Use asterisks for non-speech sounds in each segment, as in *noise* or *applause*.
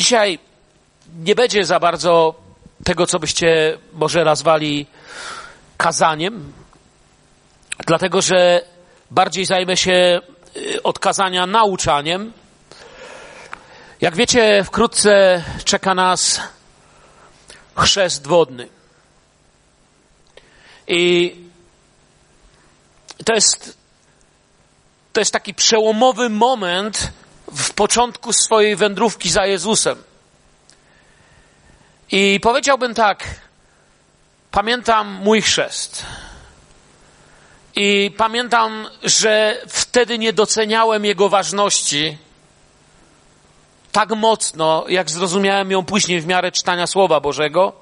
Dzisiaj nie będzie za bardzo tego, co byście może nazwali kazaniem, dlatego że bardziej zajmę się y, od kazania nauczaniem. Jak wiecie, wkrótce czeka nas chrzest wodny. I to jest, to jest taki przełomowy moment w początku swojej wędrówki za Jezusem. I powiedziałbym tak, pamiętam mój chrzest. I pamiętam, że wtedy nie doceniałem jego ważności tak mocno, jak zrozumiałem ją później w miarę czytania Słowa Bożego.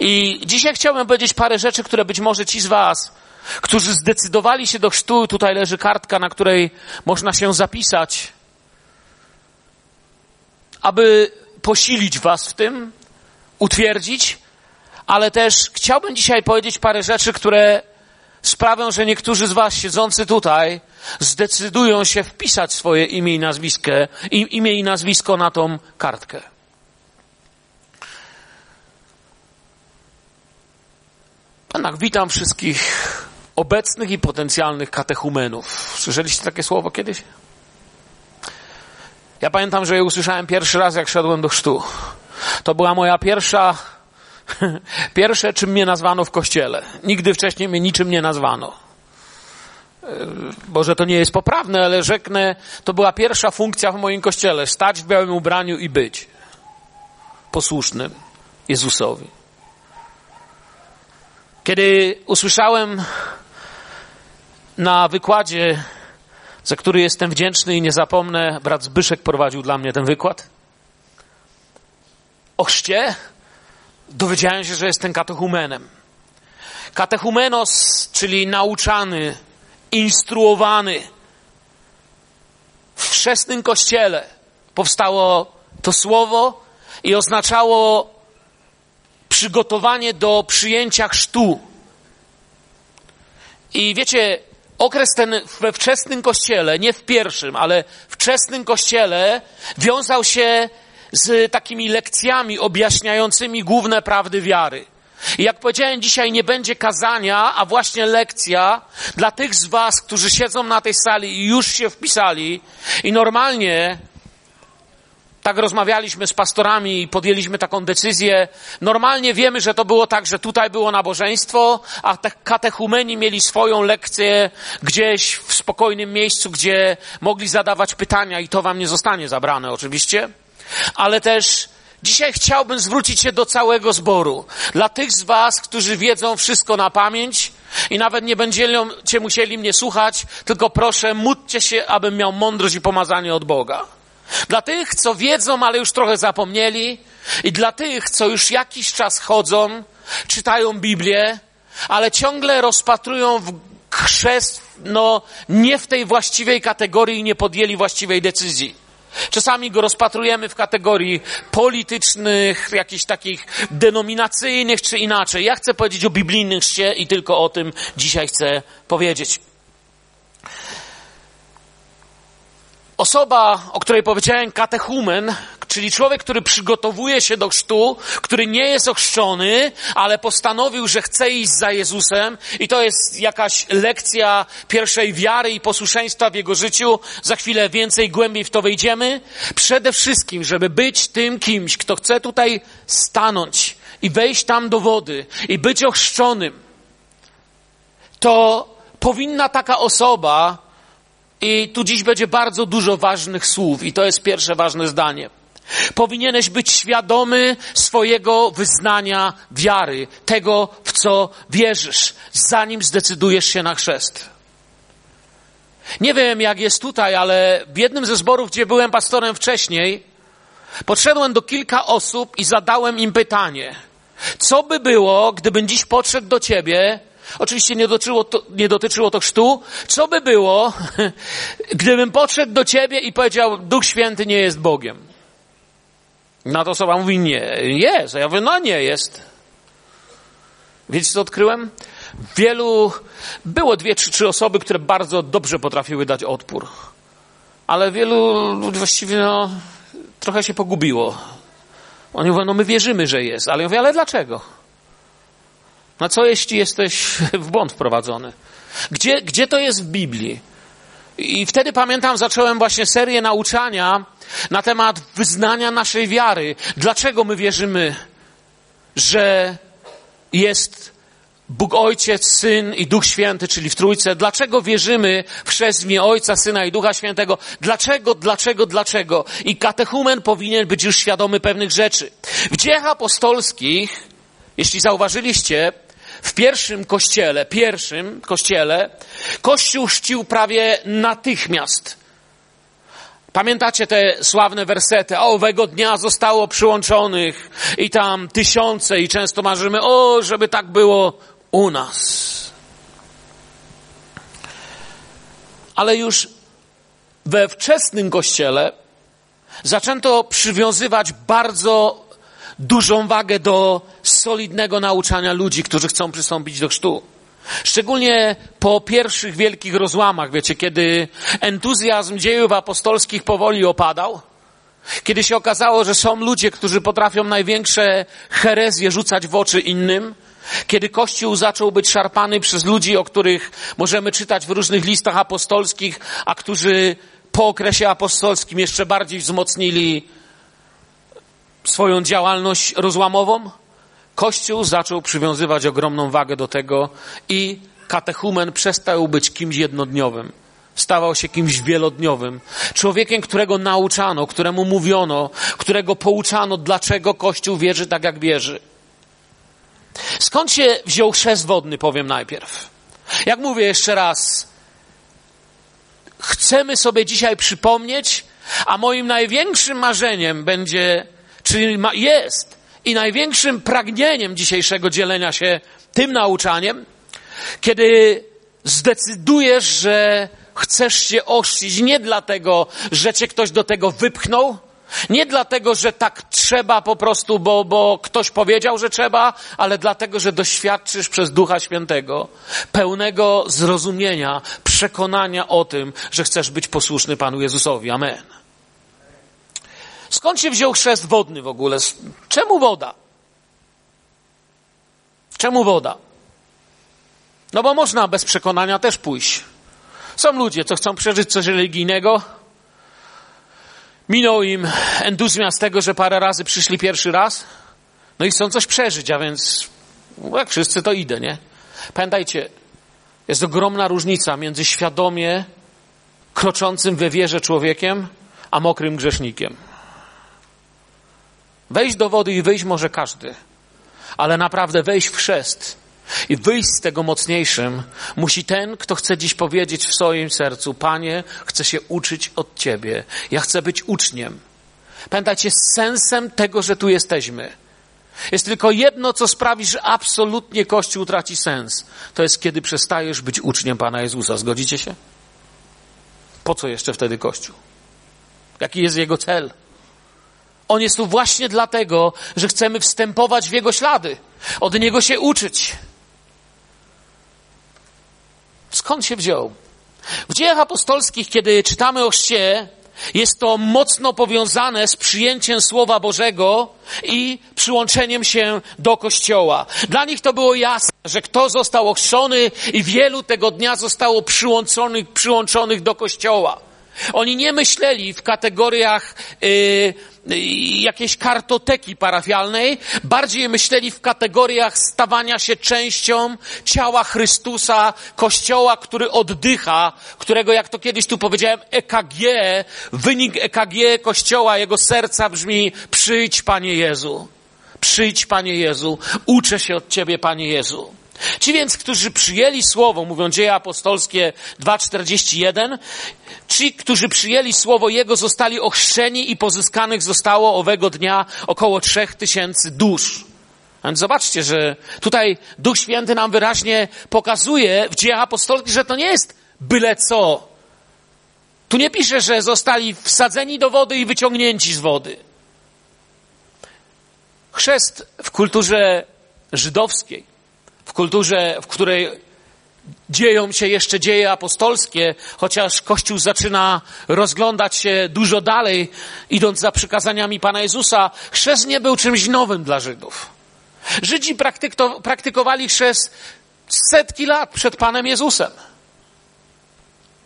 I dzisiaj chciałbym powiedzieć parę rzeczy, które być może ci z Was, którzy zdecydowali się do chrztu, tutaj leży kartka, na której można się zapisać, aby posilić Was w tym, utwierdzić, ale też chciałbym dzisiaj powiedzieć parę rzeczy, które sprawią, że niektórzy z Was siedzący tutaj zdecydują się wpisać swoje imię i nazwisko, imię i nazwisko na tą kartkę. Jednak witam wszystkich obecnych i potencjalnych katechumenów. Słyszeliście takie słowo kiedyś? Ja pamiętam, że je usłyszałem pierwszy raz, jak szedłem do chrztu. To była moja pierwsza, *laughs* pierwsze, czym mnie nazwano w kościele. Nigdy wcześniej mnie niczym nie nazwano. Boże, to nie jest poprawne, ale rzeknę, to była pierwsza funkcja w moim kościele. Stać w białym ubraniu i być posłusznym Jezusowi. Kiedy usłyszałem na wykładzie, za który jestem wdzięczny i nie zapomnę, brat Zbyszek prowadził dla mnie ten wykład, o chrzcie, dowiedziałem się, że jestem katechumenem. Katechumenos, czyli nauczany, instruowany. W chrzestnym kościele powstało to słowo i oznaczało przygotowanie do przyjęcia chrztu. I wiecie, okres ten we wczesnym kościele, nie w pierwszym, ale wczesnym kościele wiązał się z takimi lekcjami objaśniającymi główne prawdy wiary. I jak powiedziałem, dzisiaj nie będzie kazania, a właśnie lekcja dla tych z Was, którzy siedzą na tej sali i już się wpisali i normalnie tak rozmawialiśmy z pastorami i podjęliśmy taką decyzję. Normalnie wiemy, że to było tak, że tutaj było nabożeństwo, a te katechumeni mieli swoją lekcję gdzieś w spokojnym miejscu, gdzie mogli zadawać pytania i to wam nie zostanie zabrane oczywiście. Ale też dzisiaj chciałbym zwrócić się do całego zboru. Dla tych z was, którzy wiedzą wszystko na pamięć i nawet nie będziecie musieli mnie słuchać, tylko proszę, módlcie się, abym miał mądrość i pomazanie od Boga. Dla tych, co wiedzą, ale już trochę zapomnieli, i dla tych, co już jakiś czas chodzą, czytają Biblię, ale ciągle rozpatrują w chrzest, no, nie w tej właściwej kategorii i nie podjęli właściwej decyzji. Czasami go rozpatrujemy w kategorii politycznych, jakichś takich denominacyjnych czy inaczej. Ja chcę powiedzieć o biblijnym chrzcie i tylko o tym dzisiaj chcę powiedzieć. Osoba, o której powiedziałem, katechumen, czyli człowiek, który przygotowuje się do chrztu, który nie jest ochrzczony, ale postanowił, że chce iść za Jezusem i to jest jakaś lekcja pierwszej wiary i posłuszeństwa w jego życiu. Za chwilę więcej głębiej w to wejdziemy. Przede wszystkim, żeby być tym kimś, kto chce tutaj stanąć i wejść tam do wody i być ochrzczonym, to powinna taka osoba i tu dziś będzie bardzo dużo ważnych słów, i to jest pierwsze ważne zdanie. Powinieneś być świadomy swojego wyznania wiary, tego, w co wierzysz, zanim zdecydujesz się na chrzest. Nie wiem, jak jest tutaj, ale w jednym ze zborów, gdzie byłem pastorem wcześniej, podszedłem do kilka osób i zadałem im pytanie: co by było, gdybym dziś podszedł do ciebie Oczywiście nie dotyczyło, to, nie dotyczyło to chrztu. Co by było, *laughs* gdybym podszedł do ciebie i powiedział, Duch Święty nie jest Bogiem? Na to osoba mówi, nie, jest. A ja mówię, no nie jest. Wiecie, co odkryłem? Wielu, było dwie, trzy, trzy osoby, które bardzo dobrze potrafiły dać odpór. Ale wielu właściwie, no, trochę się pogubiło Oni mówią, no my wierzymy, że jest. Ale ja mówię, ale dlaczego? No co jeśli jesteś *laughs* w błąd wprowadzony? Gdzie, gdzie to jest w Biblii? I wtedy pamiętam, zacząłem właśnie serię nauczania na temat wyznania naszej wiary. Dlaczego my wierzymy, że jest Bóg Ojciec, Syn i Duch Święty, czyli w Trójce. Dlaczego wierzymy w chrzest Ojca, Syna i Ducha Świętego? Dlaczego, dlaczego, dlaczego? I katechumen powinien być już świadomy pewnych rzeczy. W dziejach apostolskich, jeśli zauważyliście, w pierwszym kościele, pierwszym kościele, kościół chrzcił prawie natychmiast. Pamiętacie te sławne wersety? Owego dnia zostało przyłączonych i tam tysiące i często marzymy, o, żeby tak było u nas. Ale już we wczesnym kościele zaczęto przywiązywać bardzo dużą wagę do solidnego nauczania ludzi, którzy chcą przystąpić do chrztu. Szczególnie po pierwszych wielkich rozłamach, wiecie, kiedy entuzjazm dziejów apostolskich powoli opadał, kiedy się okazało, że są ludzie, którzy potrafią największe herezje rzucać w oczy innym, kiedy Kościół zaczął być szarpany przez ludzi, o których możemy czytać w różnych listach apostolskich, a którzy po okresie apostolskim jeszcze bardziej wzmocnili swoją działalność rozłamową, Kościół zaczął przywiązywać ogromną wagę do tego i katechumen przestał być kimś jednodniowym. Stawał się kimś wielodniowym. Człowiekiem, którego nauczano, któremu mówiono, którego pouczano, dlaczego Kościół wierzy tak, jak wierzy. Skąd się wziął chrzest wodny, powiem najpierw. Jak mówię jeszcze raz, chcemy sobie dzisiaj przypomnieć, a moim największym marzeniem będzie, czy jest, i największym pragnieniem dzisiejszego dzielenia się tym nauczaniem, kiedy zdecydujesz, że chcesz się ościć nie dlatego, że cię ktoś do tego wypchnął, nie dlatego, że tak trzeba po prostu, bo, bo ktoś powiedział, że trzeba, ale dlatego, że doświadczysz przez Ducha Świętego pełnego zrozumienia, przekonania o tym, że chcesz być posłuszny Panu Jezusowi. Amen. Skąd się wziął chrzest wodny w ogóle? Czemu woda? Czemu woda? No bo można bez przekonania też pójść. Są ludzie, co chcą przeżyć coś religijnego. Minął im entuzjazm tego, że parę razy przyszli pierwszy raz. No i chcą coś przeżyć, a więc jak wszyscy to idę, nie? Pamiętajcie, jest ogromna różnica między świadomie kroczącym we wierze człowiekiem, a mokrym grzesznikiem. Wejść do wody i wyjść może każdy, ale naprawdę wejść w chrzest i wyjść z tego mocniejszym musi ten, kto chce dziś powiedzieć w swoim sercu: Panie, chcę się uczyć od Ciebie. Ja chcę być uczniem. Pamiętajcie, sensem tego, że tu jesteśmy, jest tylko jedno, co sprawi, że absolutnie Kościół traci sens. To jest, kiedy przestajesz być uczniem Pana Jezusa. Zgodzicie się? Po co jeszcze wtedy Kościół? Jaki jest jego cel? On jest tu właśnie dlatego, że chcemy wstępować w Jego ślady, od Niego się uczyć. Skąd się wziął? W dziejach apostolskich, kiedy czytamy o chrzcie, jest to mocno powiązane z przyjęciem Słowa Bożego i przyłączeniem się do Kościoła. Dla nich to było jasne, że kto został ochrzczony i wielu tego dnia zostało przyłączonych, przyłączonych do Kościoła. Oni nie myśleli w kategoriach yy, jakiejś kartoteki parafialnej, bardziej myśleli w kategoriach stawania się częścią ciała Chrystusa, Kościoła, który oddycha, którego, jak to kiedyś tu powiedziałem, EKG, wynik EKG Kościoła, jego serca brzmi przyjdź Panie Jezu. Przyjdź Panie Jezu, uczę się od Ciebie Panie Jezu. Ci więc, którzy przyjęli słowo, mówią dzieje apostolskie 2,41, ci, którzy przyjęli słowo Jego, zostali ochrzczeni i pozyskanych zostało owego dnia około trzech tysięcy dusz. Więc zobaczcie, że tutaj Duch Święty nam wyraźnie pokazuje w dziejach apostolskich, że to nie jest byle co. Tu nie pisze, że zostali wsadzeni do wody i wyciągnięci z wody. Chrzest w kulturze żydowskiej w kulturze, w której dzieją się jeszcze dzieje apostolskie, chociaż Kościół zaczyna rozglądać się dużo dalej, idąc za przykazaniami Pana Jezusa, chrzest nie był czymś nowym dla Żydów. Żydzi praktykowali chrzest setki lat przed Panem Jezusem.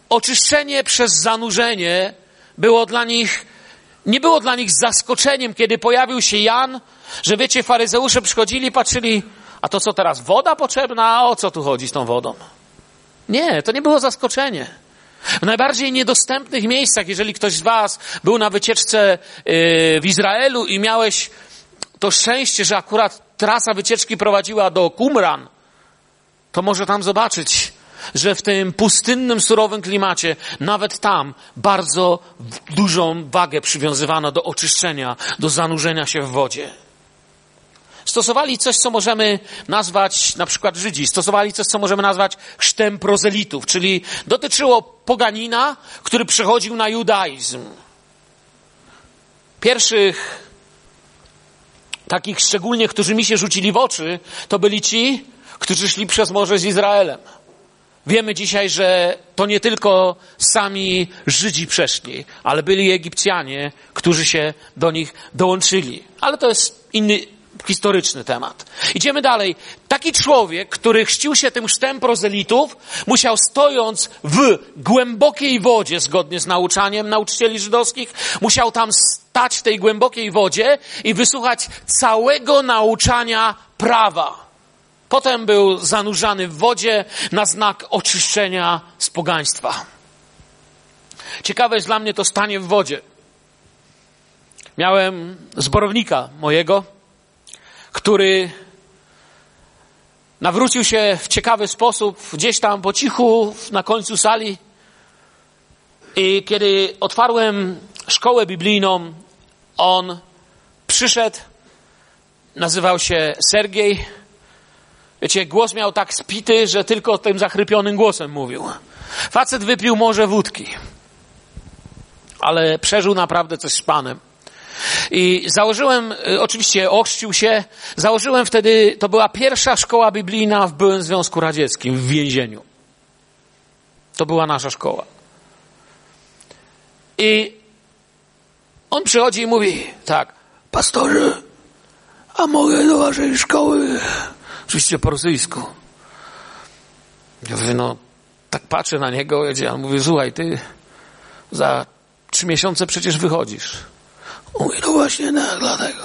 Oczyszczenie przez zanurzenie było dla nich, nie było dla nich zaskoczeniem, kiedy pojawił się Jan, że wiecie, faryzeusze przychodzili, patrzyli, a to co teraz, woda potrzebna? O co tu chodzi z tą wodą? Nie, to nie było zaskoczenie. W najbardziej niedostępnych miejscach, jeżeli ktoś z Was był na wycieczce yy, w Izraelu i miałeś to szczęście, że akurat trasa wycieczki prowadziła do Qumran, to może tam zobaczyć, że w tym pustynnym, surowym klimacie, nawet tam bardzo dużą wagę przywiązywano do oczyszczenia, do zanurzenia się w wodzie. Stosowali coś, co możemy nazwać, na przykład Żydzi, stosowali coś, co możemy nazwać chrztem prozelitów, czyli dotyczyło poganina, który przechodził na judaizm. Pierwszych takich szczególnie, którzy mi się rzucili w oczy, to byli ci, którzy szli przez morze z Izraelem. Wiemy dzisiaj, że to nie tylko sami Żydzi przeszli, ale byli Egipcjanie, którzy się do nich dołączyli. Ale to jest inny historyczny temat. Idziemy dalej. Taki człowiek, który chrzcił się tym chrztem prozelitów, musiał stojąc w głębokiej wodzie, zgodnie z nauczaniem nauczycieli żydowskich, musiał tam stać w tej głębokiej wodzie i wysłuchać całego nauczania prawa. Potem był zanurzany w wodzie na znak oczyszczenia z pogaństwa. Ciekawe jest dla mnie to stanie w wodzie. Miałem zborownika mojego, który nawrócił się w ciekawy sposób, gdzieś tam po cichu na końcu sali. I kiedy otwarłem szkołę biblijną, on przyszedł, nazywał się Sergiej. Wiecie, głos miał tak spity, że tylko tym zachrypionym głosem mówił. Facet wypił może wódki, ale przeżył naprawdę coś z Panem. I założyłem, y, oczywiście ochrzcił się, założyłem wtedy, to była pierwsza szkoła biblijna w byłym Związku Radzieckim, w więzieniu. To była nasza szkoła. I on przychodzi i mówi, tak, pastorze, a mogę do waszej szkoły? Oczywiście po rosyjsku. Ja mówię, no, tak patrzę na niego, a on mówi, słuchaj, ty za trzy miesiące przecież wychodzisz. Mówi, no właśnie, no, dlatego.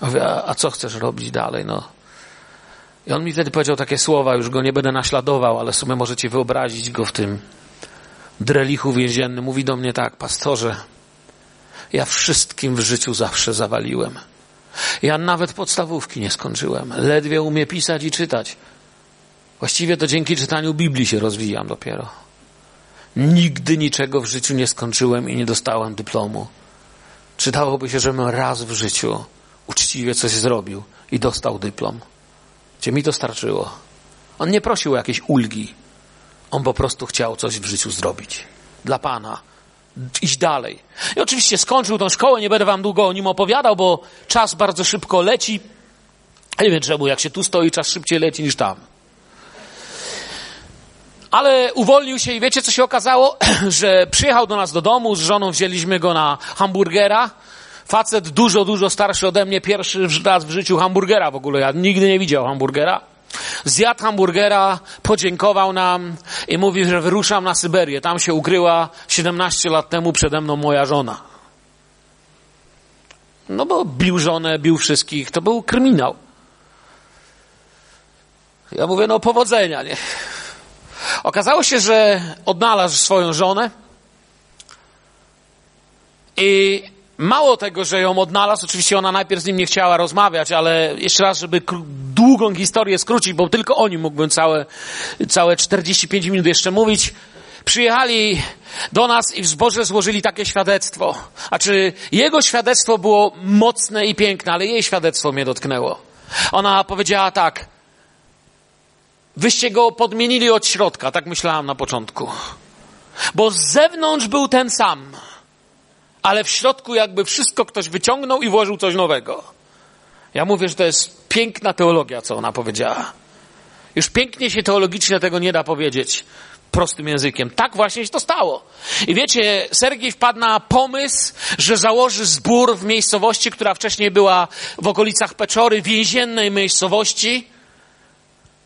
Mówię, a, a co chcesz robić dalej, no? I on mi wtedy powiedział takie słowa, już go nie będę naśladował, ale sobie możecie wyobrazić go w tym drelichu więziennym. Mówi do mnie tak, pastorze, ja wszystkim w życiu zawsze zawaliłem. Ja nawet podstawówki nie skończyłem. Ledwie umiem pisać i czytać. Właściwie to dzięki czytaniu Biblii się rozwijam dopiero. Nigdy niczego w życiu nie skończyłem i nie dostałem dyplomu. Czytałoby się, żebym raz w życiu uczciwie coś zrobił i dostał dyplom. Gdzie mi to starczyło. On nie prosił o jakieś ulgi. On po prostu chciał coś w życiu zrobić. Dla Pana. Iść dalej. I oczywiście skończył tą szkołę, nie będę wam długo o nim opowiadał, bo czas bardzo szybko leci. Nie wiem czemu, jak się tu stoi, czas szybciej leci niż tam. Ale uwolnił się i wiecie, co się okazało? *clears throat* Że przyjechał do nas do domu, z żoną wzięliśmy go na hamburgera. Facet dużo, dużo starszy ode mnie, pierwszy raz w życiu hamburgera w ogóle. Ja nigdy nie widział hamburgera. Zjadł hamburgera, podziękował nam i mówi, że wyruszam na Syberię. Tam się ukryła 17 lat temu przede mną moja żona. No bo bił żonę, bił wszystkich. To był kryminał. Ja mówię, no powodzenia, nie? Okazało się, że odnalazł swoją żonę i mało tego, że ją odnalazł, oczywiście ona najpierw z nim nie chciała rozmawiać, ale jeszcze raz, żeby długą historię skrócić, bo tylko o nim mógłbym całe, całe 45 minut jeszcze mówić, przyjechali do nas i w zboże złożyli takie świadectwo. A czy jego świadectwo było mocne i piękne, ale jej świadectwo mnie dotknęło. Ona powiedziała tak, Wyście go podmienili od środka, tak myślałam na początku. Bo z zewnątrz był ten sam, ale w środku jakby wszystko ktoś wyciągnął i włożył coś nowego. Ja mówię, że to jest piękna teologia, co ona powiedziała. Już pięknie się teologicznie tego nie da powiedzieć prostym językiem. Tak właśnie się to stało. I wiecie, Sergiej wpadł na pomysł, że założy zbór w miejscowości, która wcześniej była w okolicach Peczory, więziennej miejscowości,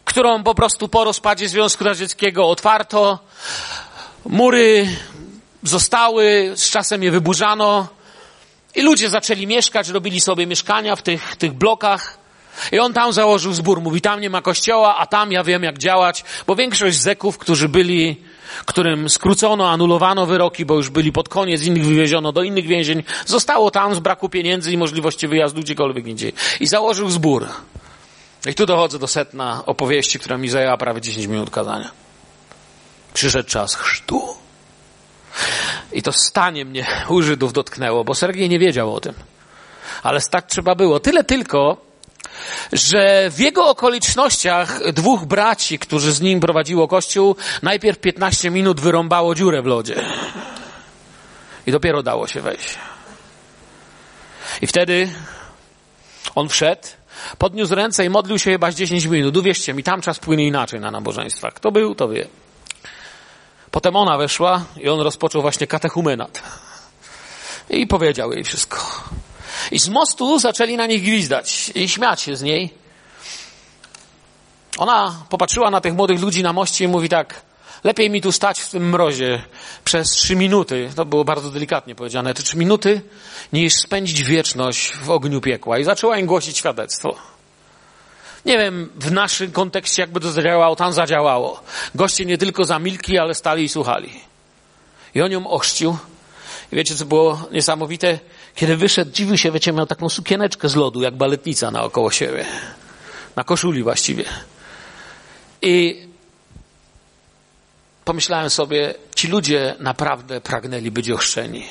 którą po prostu po rozpadzie Związku Radzieckiego otwarto. Mury zostały, z czasem je wyburzano i ludzie zaczęli mieszkać, robili sobie mieszkania w tych, tych blokach. I on tam założył zbór. Mówi, tam nie ma kościoła, a tam ja wiem jak działać, bo większość zeków, którzy byli, którym skrócono, anulowano wyroki, bo już byli pod koniec, innych wywieziono do innych więzień, zostało tam z braku pieniędzy i możliwości wyjazdu gdziekolwiek indziej. I założył zbór. I tu dochodzę do setna opowieści, która mi zajęła prawie 10 minut kazania. Przyszedł czas chrztu. I to stanie mnie u Żydów dotknęło, bo Sergiej nie wiedział o tym. Ale tak trzeba było. Tyle tylko, że w jego okolicznościach dwóch braci, którzy z nim prowadziło kościół, najpierw 15 minut wyrąbało dziurę w lodzie. I dopiero dało się wejść. I wtedy on wszedł, podniósł ręce i modlił się chyba z 10 minut. Uwierzcie mi, tam czas płynie inaczej na nabożeństwach. Kto był, to wie. Potem ona weszła i on rozpoczął właśnie katechumenat. I powiedział jej wszystko. I z mostu zaczęli na nich gwizdać i śmiać się z niej. Ona popatrzyła na tych młodych ludzi na moście i mówi tak, lepiej mi tu stać w tym mrozie przez trzy minuty, to było bardzo delikatnie powiedziane, te trzy minuty, niż spędzić wieczność w ogniu piekła. I zaczęła im głosić świadectwo. Nie wiem w naszym kontekście, jakby to zadziałało, tam zadziałało. Goście nie tylko zamilkli, ale stali i słuchali. I on ją ochrzcił. I wiecie, co było niesamowite? Kiedy wyszedł, dziwił się, wiecie, miał taką sukieneczkę z lodu, jak baletnica naokoło siebie. Na koszuli właściwie. I pomyślałem sobie, ci ludzie naprawdę pragnęli być ochrzczeni.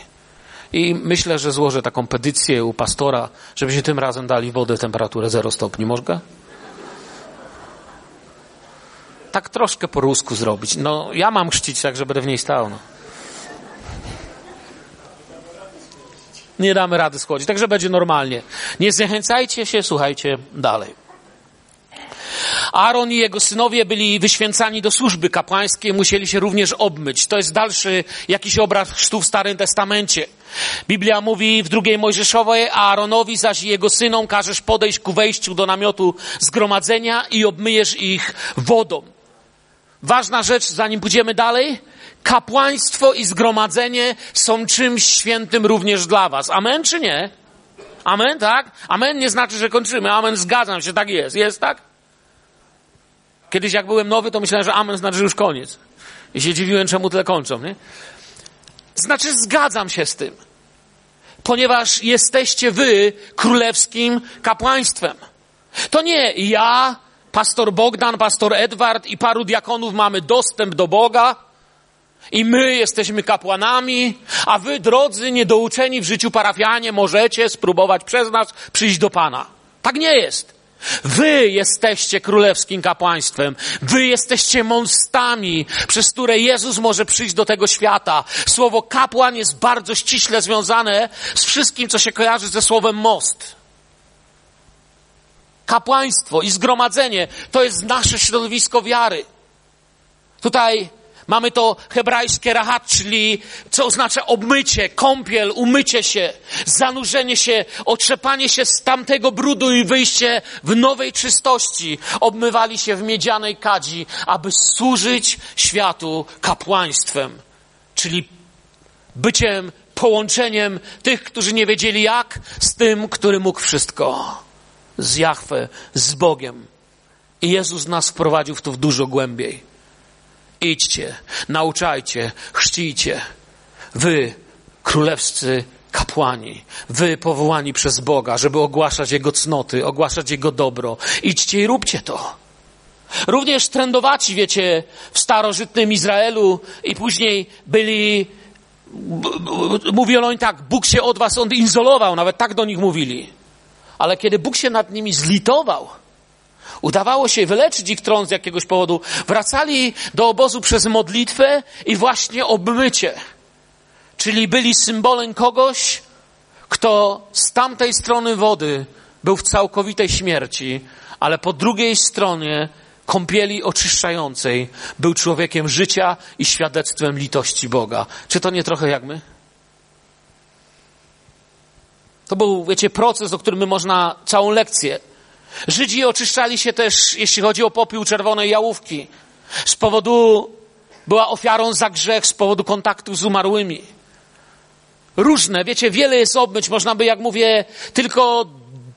I myślę, że złożę taką petycję u pastora, żeby się tym razem dali wodę temperaturę 0 stopni. Można? Tak troszkę po rusku zrobić. No, ja mam chrzcić tak, że będę w niej stał. No. Nie damy rady schodzić, także będzie normalnie. Nie zniechęcajcie się, słuchajcie dalej. Aaron i jego synowie byli wyświęcani do służby kapłańskiej, musieli się również obmyć. To jest dalszy jakiś obraz chrztu w Starym Testamencie. Biblia mówi w drugiej Mojżeszowej, a Aaronowi zaś i jego synom każesz podejść ku wejściu do namiotu zgromadzenia i obmyjesz ich wodą. Ważna rzecz, zanim pójdziemy dalej, kapłaństwo i zgromadzenie są czymś świętym również dla was. Amen czy nie? Amen, tak? Amen nie znaczy, że kończymy. Amen, zgadzam się, tak jest. Jest tak? Kiedyś jak byłem nowy, to myślałem, że amen znaczy, już koniec. I się dziwiłem, czemu tyle kończą, nie? Znaczy, zgadzam się z tym. Ponieważ jesteście wy królewskim kapłaństwem. To nie ja, pastor Bogdan, pastor Edward i paru diakonów mamy dostęp do Boga i my jesteśmy kapłanami, a wy, drodzy, niedouczeni w życiu parafianie, możecie spróbować przez nas przyjść do Pana. Tak nie jest. Wy jesteście królewskim kapłaństwem. Wy jesteście mostami, przez które Jezus może przyjść do tego świata. Słowo kapłan jest bardzo ściśle związane z wszystkim, co się kojarzy ze słowem most. Kapłaństwo i zgromadzenie to jest nasze środowisko wiary. Tutaj Mamy to hebrajskie rahat, czyli co oznacza obmycie, kąpiel, umycie się, zanurzenie się, otrzepanie się z tamtego brudu i wyjście w nowej czystości. Obmywali się w miedzianej kadzi, aby służyć światu kapłaństwem, czyli byciem, połączeniem tych, którzy nie wiedzieli jak, z tym, który mógł wszystko. Z Jahwe, z Bogiem. I Jezus nas wprowadził w to w dużo głębiej. Idźcie, nauczajcie, chrzcijcie. Wy, królewscy kapłani, wy powołani przez Boga, żeby ogłaszać Jego cnoty, ogłaszać Jego dobro. Idźcie i róbcie to. Również trędowaci, wiecie, w starożytnym Izraelu i później byli, mówiono im tak, Bóg się od was odizolował, nawet tak do nich mówili. Ale kiedy Bóg się nad nimi zlitował, Udawało się wyleczyć ich trąd z jakiegoś powodu. Wracali do obozu przez modlitwę i właśnie obmycie. Czyli byli symbolem kogoś, kto z tamtej strony wody był w całkowitej śmierci, ale po drugiej stronie kąpieli oczyszczającej był człowiekiem życia i świadectwem litości Boga. Czy to nie trochę jak my? To był, wiecie, proces, o którym można całą lekcję. Żydzi oczyszczali się też, jeśli chodzi o popiół czerwonej jałówki. Z powodu, była ofiarą za grzech, z powodu kontaktów z umarłymi. Różne, wiecie, wiele jest obmyć. Można by, jak mówię, tylko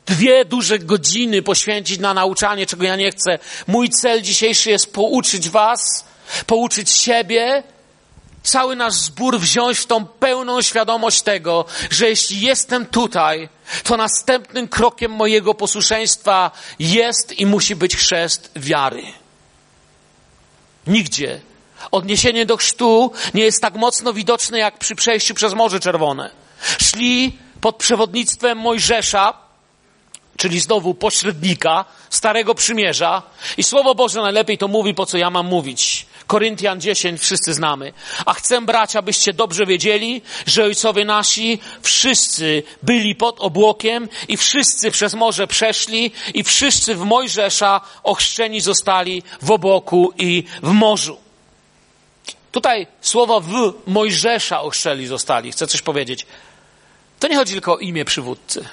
dwie duże godziny poświęcić na nauczanie, czego ja nie chcę. Mój cel dzisiejszy jest pouczyć was, pouczyć siebie, cały nasz zbór wziąć w tą pełną świadomość tego, że jeśli jestem tutaj, to następnym krokiem mojego posłuszeństwa jest i musi być chrzest wiary. Nigdzie odniesienie do chrztu nie jest tak mocno widoczne jak przy przejściu przez Morze Czerwone. Szli pod przewodnictwem Mojżesza, czyli znowu pośrednika Starego Przymierza. I Słowo Boże najlepiej to mówi, po co ja mam mówić. Koryntian 10 wszyscy znamy. A chcę, bracia, abyście dobrze wiedzieli, że ojcowie nasi wszyscy byli pod obłokiem i wszyscy przez morze przeszli i wszyscy w Mojżesza ochrzczeni zostali w obłoku i w morzu. Tutaj słowo w Mojżesza ochrzczeli zostali. Chcę coś powiedzieć. To nie chodzi tylko o imię przywódcy.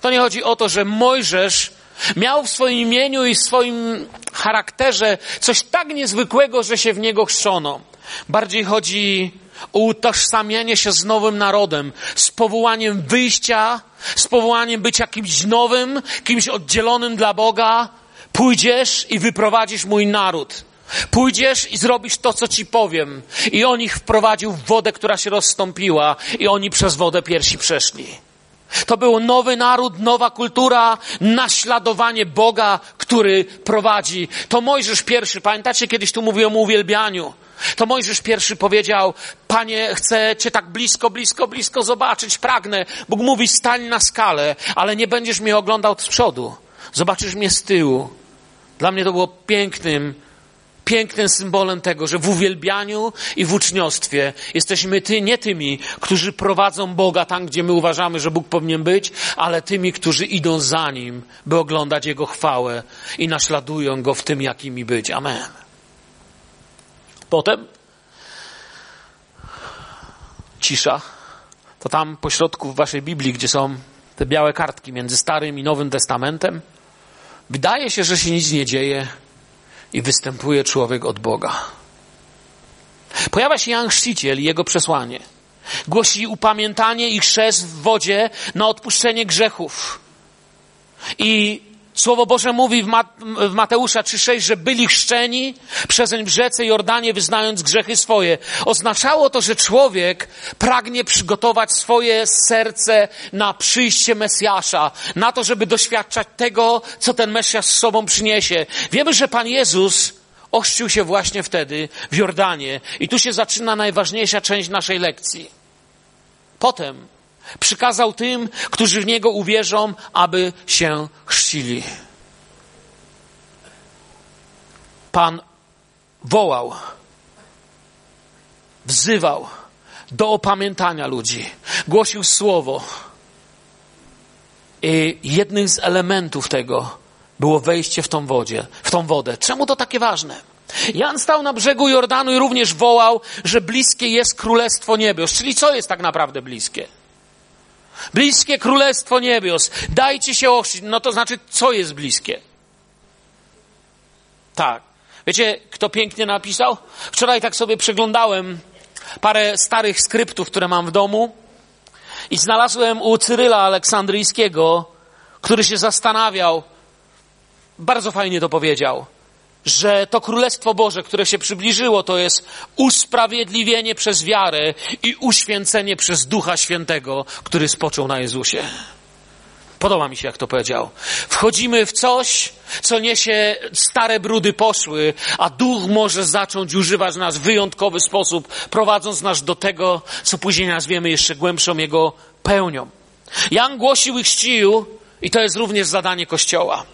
To nie chodzi o to, że Mojżesz miał w swoim imieniu i w swoim charakterze coś tak niezwykłego, że się w niego chrzono. Bardziej chodzi o utożsamianie się z nowym narodem, z powołaniem wyjścia, z powołaniem bycia kimś nowym, kimś oddzielonym dla Boga. Pójdziesz i wyprowadzisz mój naród. Pójdziesz i zrobisz to, co ci powiem. I on ich wprowadził w wodę, która się rozstąpiła, i oni przez wodę piersi przeszli. To był nowy naród, nowa kultura, naśladowanie Boga, który prowadzi. To Mojżesz pierwszy, pamiętacie, kiedyś tu mówiłem o uwielbianiu. To Mojżesz pierwszy powiedział, Panie, chcę Cię tak blisko, blisko, blisko zobaczyć, pragnę. Bóg mówi, stań na skalę, ale nie będziesz mnie oglądał z przodu. Zobaczysz mnie z tyłu. Dla mnie to było pięknym pięknym symbolem tego, że w uwielbianiu i w uczniostwie jesteśmy ty, nie tymi, którzy prowadzą Boga tam, gdzie my uważamy, że Bóg powinien być, ale tymi, którzy idą za Nim, by oglądać Jego chwałę i naśladują Go w tym, jakimi być. Amen. Potem cisza. To tam pośrodku w waszej Biblii, gdzie są te białe kartki między Starym i Nowym Testamentem. Wydaje się, że się nic nie dzieje i występuje człowiek od Boga. Pojawia się Jan Chrzciciel i jego przesłanie. Głosi upamiętanie i chrzest w wodzie na odpuszczenie grzechów. I Słowo Boże mówi w Mateusza 3,6, że byli chrzczeni przezeń w rzece Jordanie, wyznając grzechy swoje. Oznaczało to, że człowiek pragnie przygotować swoje serce na przyjście Mesjasza, na to, żeby doświadczać tego, co ten Mesjasz z sobą przyniesie. Wiemy, że Pan Jezus ochrzcił się właśnie wtedy w Jordanie. I tu się zaczyna najważniejsza część naszej lekcji. Potem Przykazał tym, którzy w Niego uwierzą, aby się chrzcili. Pan wołał, wzywał do opamiętania ludzi, głosił słowo. I jednym z elementów tego było wejście w tą wodzie, w tą wodę. Czemu to takie ważne? Jan stał na brzegu Jordanu i również wołał, że bliskie jest Królestwo Niebios. Czyli co jest tak naprawdę bliskie? Bliskie Królestwo Niebios. Dajcie się ochrzcić. No to znaczy, co jest bliskie? Tak. Wiecie, kto pięknie napisał? Wczoraj tak sobie przeglądałem parę starych skryptów, które mam w domu i znalazłem u Cyryla Aleksandryjskiego, który się zastanawiał, bardzo fajnie to powiedział – że to Królestwo Boże, które się przybliżyło, to jest usprawiedliwienie przez wiarę i uświęcenie przez Ducha Świętego, który spoczął na Jezusie. Podoba mi się, jak to powiedział. Wchodzimy w coś, co niesie stare brudy poszły, a duch może zacząć używać nas w wyjątkowy sposób, prowadząc nas do tego, co później nazwiemy jeszcze głębszą jego pełnią. Jan głosił i chrzcił, i to jest również zadanie Kościoła.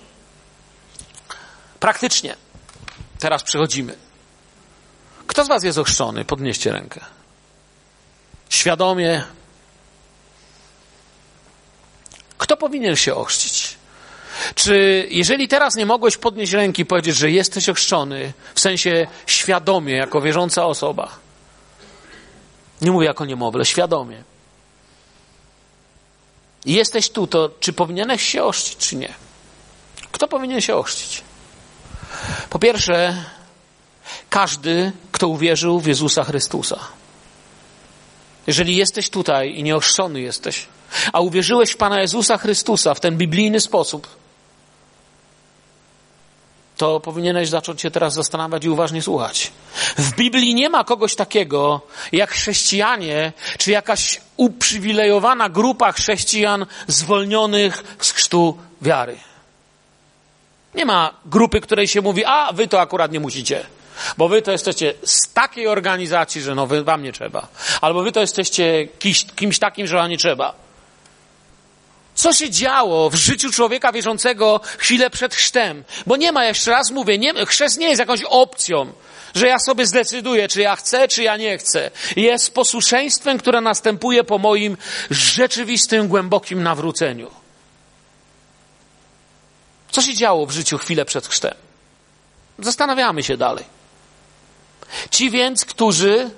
Praktycznie. Teraz przechodzimy. Kto z Was jest ochrzczony? Podnieście rękę. Świadomie. Kto powinien się ochrzcić? Czy jeżeli teraz nie mogłeś podnieść ręki i powiedzieć, że jesteś ochrzczony, w sensie świadomie, jako wierząca osoba, nie mówię jako niemowlę, świadomie, i jesteś tu, to czy powinieneś się ochrzcić, czy nie? Kto powinien się ochrzcić? Po pierwsze, każdy, kto uwierzył w Jezusa Chrystusa. Jeżeli jesteś tutaj i nieochrzczony jesteś, a uwierzyłeś w Pana Jezusa Chrystusa w ten biblijny sposób, to powinieneś zacząć się teraz zastanawiać i uważnie słuchać. W Biblii nie ma kogoś takiego jak chrześcijanie, czy jakaś uprzywilejowana grupa chrześcijan zwolnionych z chrztu wiary. Nie ma grupy, której się mówi, a wy to akurat nie musicie. Bo wy to jesteście z takiej organizacji, że no wam nie trzeba. Albo wy to jesteście kimś, kimś takim, że wam nie trzeba. Co się działo w życiu człowieka wierzącego chwilę przed chrztem? Bo nie ma, jeszcze raz mówię, nie, chrzest nie jest jakąś opcją, że ja sobie zdecyduję, czy ja chcę, czy ja nie chcę. Jest posłuszeństwem, które następuje po moim rzeczywistym, głębokim nawróceniu. Co się działo w życiu chwilę przed chrztem? Zastanawiamy się dalej. Ci więc, którzy,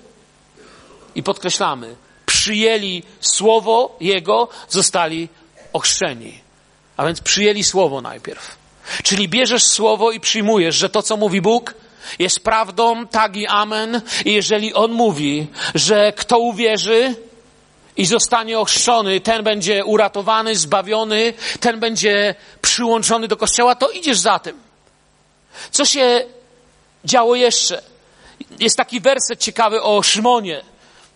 i podkreślamy, przyjęli słowo Jego, zostali ochrzczeni. A więc przyjęli słowo najpierw. Czyli bierzesz słowo i przyjmujesz, że to, co mówi Bóg, jest prawdą, tak i amen. I jeżeli On mówi, że kto uwierzy i zostanie ochrzczony, ten będzie uratowany, zbawiony, ten będzie przyłączony do kościoła, to idziesz za tym. Co się działo jeszcze? Jest taki werset ciekawy o Szymonie,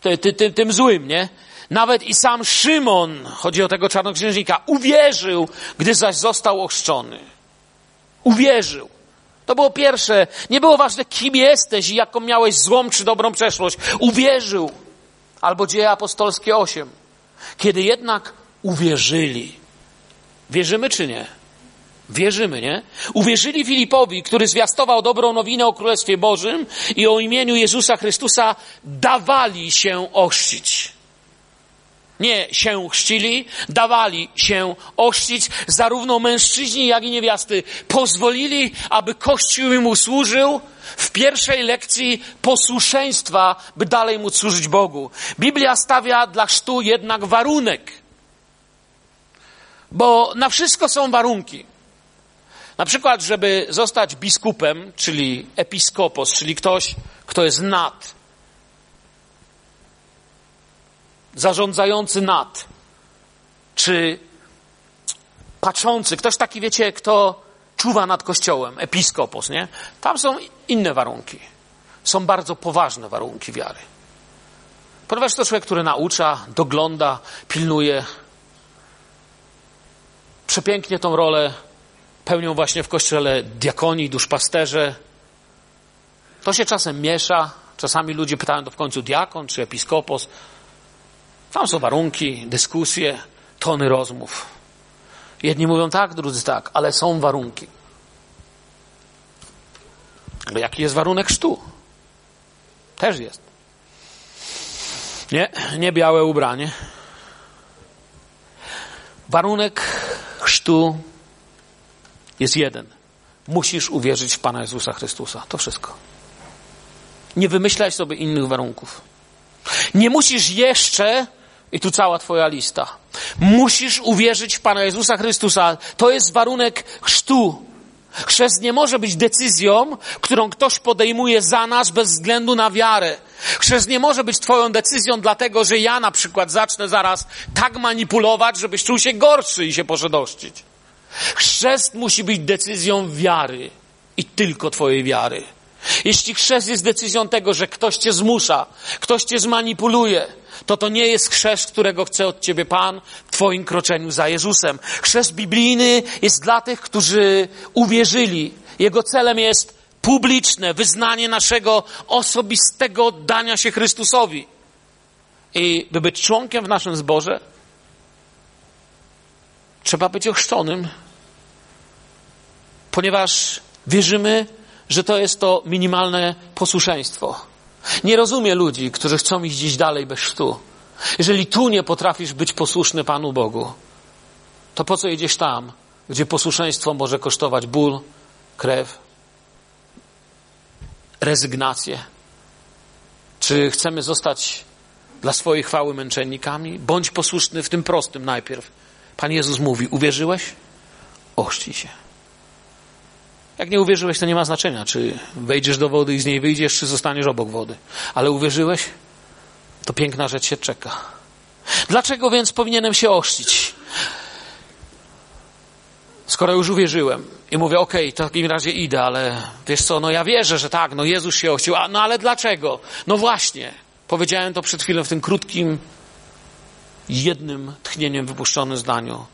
ty, ty, ty, tym złym, nie? Nawet i sam Szymon, chodzi o tego czarnoksiężnika, uwierzył, gdy zaś został ochrzczony. Uwierzył. To było pierwsze. Nie było ważne, kim jesteś i jaką miałeś złą czy dobrą przeszłość. Uwierzył. Albo dzieje apostolskie 8. Kiedy jednak uwierzyli. Wierzymy czy nie? Wierzymy, nie? Uwierzyli Filipowi, który zwiastował dobrą nowinę o Królestwie Bożym i o imieniu Jezusa Chrystusa dawali się ochrzcić. Nie się chrzcili, dawali się ochrzcić. Zarówno mężczyźni, jak i niewiasty pozwolili, aby Kościół im usłużył w pierwszej lekcji posłuszeństwa, by dalej móc służyć Bogu. Biblia stawia dla chrztu jednak warunek. Bo na wszystko są warunki. Na przykład, żeby zostać biskupem, czyli episkopos, czyli ktoś, kto jest nad, zarządzający nad, czy patrzący, ktoś taki, wiecie, kto czuwa nad kościołem, episkopos, nie? Tam są inne warunki. Są bardzo poważne warunki wiary. Ponieważ to człowiek, który naucza, dogląda, pilnuje. Przepięknie tą rolę pełnią właśnie w kościele diakoni, duszpasterze. To się czasem miesza. Czasami ludzie pytają to w końcu diakon czy episkopos. Tam są warunki, dyskusje, tony rozmów. Jedni mówią tak, drudzy tak, ale są warunki. Ale jaki jest warunek chrztu? Też jest. Nie, nie białe ubranie. Warunek chrztu jest jeden. Musisz uwierzyć w Pana Jezusa Chrystusa. To wszystko. Nie wymyślaj sobie innych warunków. Nie musisz jeszcze i tu cała Twoja lista. Musisz uwierzyć w Pana Jezusa Chrystusa. To jest warunek chrztu. Chrzest nie może być decyzją, którą ktoś podejmuje za nas bez względu na wiarę. Chrzest nie może być Twoją decyzją, dlatego że ja na przykład zacznę zaraz tak manipulować, żebyś czuł się gorszy i się poszedł Chrzest musi być decyzją wiary i tylko Twojej wiary. Jeśli chrzest jest decyzją tego, że ktoś Cię zmusza, ktoś Cię zmanipuluje, to to nie jest chrzest, którego chce od ciebie Pan w twoim kroczeniu za Jezusem. Chrzest biblijny jest dla tych, którzy uwierzyli. Jego celem jest publiczne wyznanie naszego osobistego oddania się Chrystusowi. I by być członkiem w naszym zborze, trzeba być ochrzczonym, ponieważ wierzymy, że to jest to minimalne posłuszeństwo. Nie rozumie ludzi, którzy chcą iść gdzieś dalej bez chrztu. Jeżeli tu nie potrafisz być posłuszny Panu Bogu, to po co jedziesz tam, gdzie posłuszeństwo może kosztować ból, krew, rezygnację. Czy chcemy zostać dla swojej chwały męczennikami? Bądź posłuszny w tym prostym najpierw. Pan Jezus mówi: Uwierzyłeś? Oszczij się. Jak nie uwierzyłeś, to nie ma znaczenia, czy wejdziesz do wody i z niej wyjdziesz, czy zostaniesz obok wody. Ale uwierzyłeś, to piękna rzecz się czeka. Dlaczego więc powinienem się oszcić? Skoro już uwierzyłem i mówię, okej, okay, to w takim razie idę, ale wiesz co, no ja wierzę, że tak, no Jezus się ościł, a no ale dlaczego? No właśnie, powiedziałem to przed chwilą w tym krótkim, jednym tchnieniem wypuszczonym zdaniu.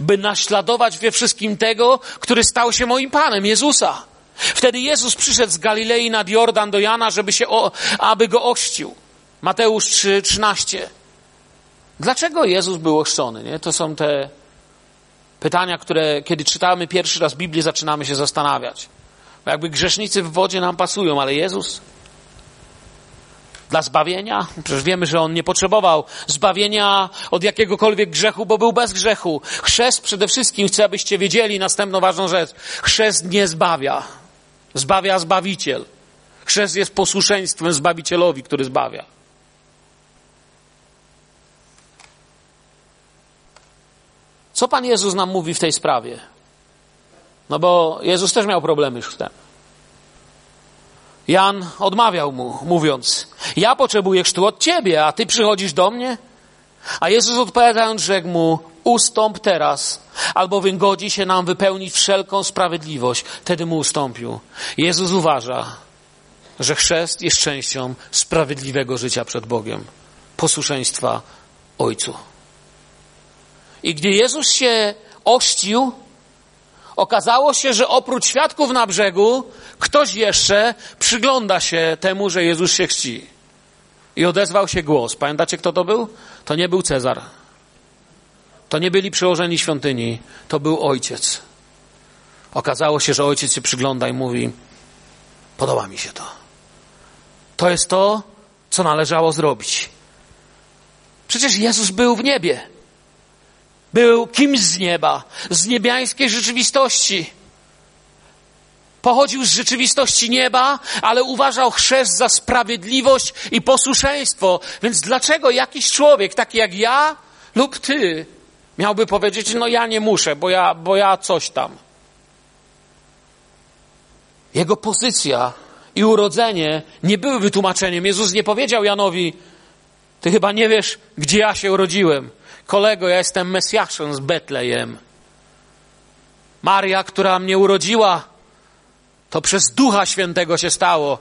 By naśladować we wszystkim tego, który stał się moim Panem, Jezusa. Wtedy Jezus przyszedł z Galilei nad Jordan do Jana, żeby się, o, aby go ościł. Mateusz 3, 13. Dlaczego Jezus był oszczony? Nie? To są te pytania, które kiedy czytamy pierwszy raz Biblię, zaczynamy się zastanawiać. Bo jakby grzesznicy w wodzie nam pasują, ale Jezus dla zbawienia? Przecież wiemy, że on nie potrzebował zbawienia od jakiegokolwiek grzechu, bo był bez grzechu. Chrzest przede wszystkim, chcę, abyście wiedzieli następną ważną rzecz. Chrzest nie zbawia. Zbawia Zbawiciel. Chrzest jest posłuszeństwem Zbawicielowi, który zbawia. Co Pan Jezus nam mówi w tej sprawie? No bo Jezus też miał problemy już wtedy. Jan odmawiał mu, mówiąc: Ja potrzebuję chrztu od ciebie, a ty przychodzisz do mnie? A Jezus odpowiadając, rzekł mu: Ustąp teraz, albowiem godzi się nam wypełnić wszelką sprawiedliwość. Wtedy mu ustąpił. Jezus uważa, że chrzest jest częścią sprawiedliwego życia przed Bogiem, posłuszeństwa Ojcu. I gdy Jezus się ościł, okazało się, że oprócz świadków na brzegu, ktoś jeszcze przygląda się temu, że Jezus się chci. I odezwał się głos. Pamiętacie, kto to był? To nie był Cezar. To nie byli przełożeni świątyni. To był ojciec. Okazało się, że ojciec się przygląda i mówi: Podoba mi się to. To jest to, co należało zrobić. Przecież Jezus był w niebie. Był kimś z nieba, z niebiańskiej rzeczywistości. Pochodził z rzeczywistości nieba, ale uważał chrzest za sprawiedliwość i posłuszeństwo. Więc dlaczego jakiś człowiek, taki jak ja lub ty, miałby powiedzieć, no ja nie muszę, bo ja, bo ja coś tam. Jego pozycja i urodzenie nie były wytłumaczeniem. Jezus nie powiedział Janowi, ty chyba nie wiesz, gdzie ja się urodziłem. Kolego, ja jestem Mesjaszem z Betlejem. Maria, która mnie urodziła, to przez Ducha Świętego się stało.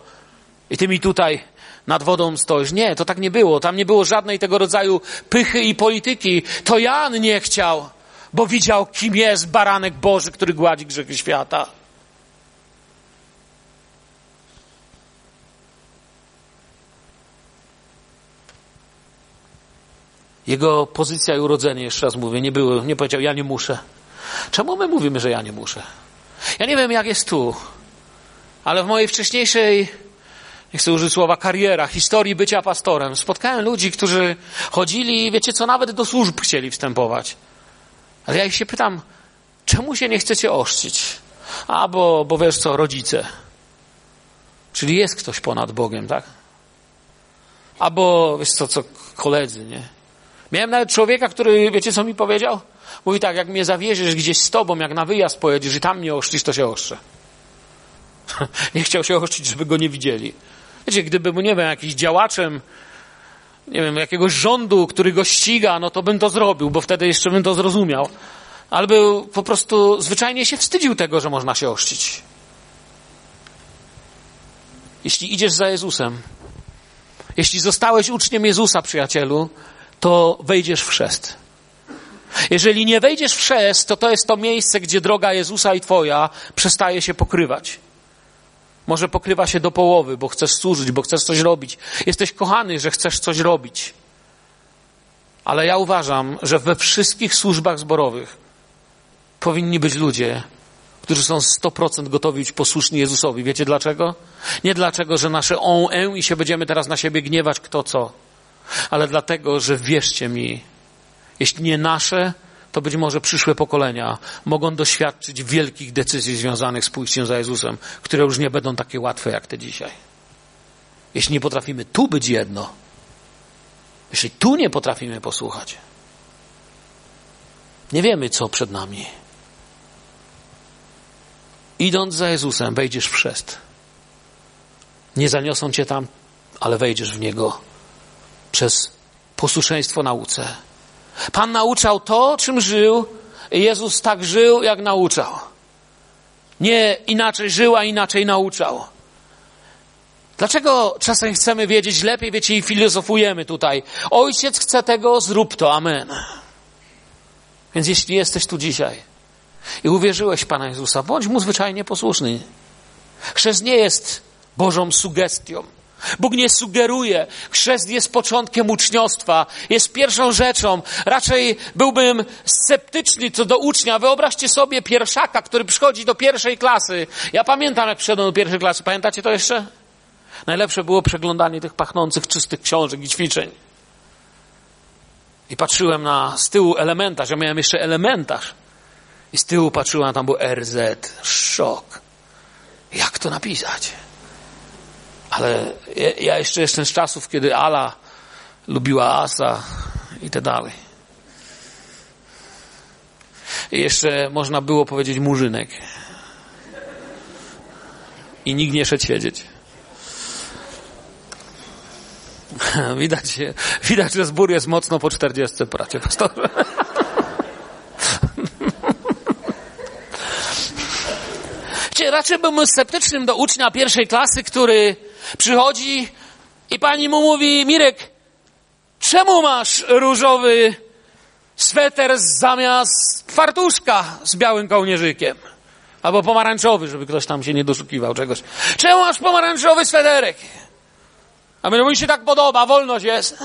I ty mi tutaj nad wodą stoisz. Nie, to tak nie było. Tam nie było żadnej tego rodzaju pychy i polityki. To Jan nie chciał, bo widział, kim jest baranek Boży, który gładzi grzechy świata. Jego pozycja i urodzenie, jeszcze raz mówię, nie było, nie powiedział, ja nie muszę. Czemu my mówimy, że ja nie muszę? Ja nie wiem, jak jest tu, ale w mojej wcześniejszej, nie chcę użyć słowa kariera, historii bycia pastorem, spotkałem ludzi, którzy chodzili, wiecie co, nawet do służb chcieli wstępować. Ale ja ich się pytam, czemu się nie chcecie oszcić? A, bo, bo wiesz co, rodzice. Czyli jest ktoś ponad Bogiem, tak? Albo, wiesz co, co koledzy, nie? Miałem nawet człowieka, który, wiecie co mi powiedział? Mówi tak, jak mnie zawieziesz gdzieś z tobą, jak na wyjazd pojedziesz i tam mnie oszczysz, to się oszczę. *laughs* nie chciał się oszczyć, żeby go nie widzieli. Wiecie, gdyby nie wiem, jakiś działaczem, nie wiem, jakiegoś rządu, który go ściga, no to bym to zrobił, bo wtedy jeszcze bym to zrozumiał. Ale był po prostu zwyczajnie się wstydził tego, że można się oszczyć. Jeśli idziesz za Jezusem, jeśli zostałeś uczniem Jezusa, przyjacielu, to wejdziesz w chrzest. Jeżeli nie wejdziesz w chrzest, to to jest to miejsce, gdzie droga Jezusa i Twoja przestaje się pokrywać. Może pokrywa się do połowy, bo chcesz służyć, bo chcesz coś robić. Jesteś kochany, że chcesz coś robić. Ale ja uważam, że we wszystkich służbach zborowych powinni być ludzie, którzy są 100% gotowi być posłuszni Jezusowi. Wiecie dlaczego? Nie dlaczego, że nasze on, i się będziemy teraz na siebie gniewać, kto co ale dlatego, że wierzcie mi, jeśli nie nasze, to być może przyszłe pokolenia mogą doświadczyć wielkich decyzji związanych z pójściem za Jezusem, które już nie będą takie łatwe jak te dzisiaj. Jeśli nie potrafimy tu być jedno, jeśli tu nie potrafimy posłuchać, nie wiemy, co przed nami. Idąc za Jezusem, wejdziesz w chrzest. Nie zaniosą cię tam, ale wejdziesz w niego przez posłuszeństwo nauce. Pan nauczał to, czym żył. Jezus tak żył, jak nauczał. Nie inaczej żył, a inaczej nauczał. Dlaczego czasem chcemy wiedzieć lepiej, wiecie, i filozofujemy tutaj? Ojciec chce tego, zrób to, amen. Więc jeśli jesteś tu dzisiaj i uwierzyłeś Pana Jezusa, bądź mu zwyczajnie posłuszny. Chrzest nie jest Bożą sugestią. Bóg nie sugeruje. Chrzest jest początkiem uczniostwa, jest pierwszą rzeczą. Raczej byłbym sceptyczny co do ucznia. Wyobraźcie sobie pierwszaka, który przychodzi do pierwszej klasy. Ja pamiętam, jak przyszedłem do pierwszej klasy. Pamiętacie to jeszcze? Najlepsze było przeglądanie tych pachnących, czystych książek i ćwiczeń. I patrzyłem na z tyłu elementarz. Ja miałem jeszcze elementarz. I z tyłu patrzyłem, tam był RZ. Szok. Jak to napisać? Ale ja jeszcze jestem z czasów, kiedy Ala lubiła Asa i tak dalej. I jeszcze można było powiedzieć murzynek. I nikt nie szedł siedzieć. *laughs* Widać, widać, że zbór jest mocno po czterdziestce, bracie pastorze. *laughs* Raczej byłbym sceptycznym do ucznia pierwszej klasy, który przychodzi i pani mu mówi, Mirek, czemu masz różowy sweter zamiast fartuszka z białym kołnierzykiem? Albo pomarańczowy, żeby ktoś tam się nie doszukiwał czegoś. Czemu masz pomarańczowy sweterek? A my, no mi się tak podoba, wolność jest.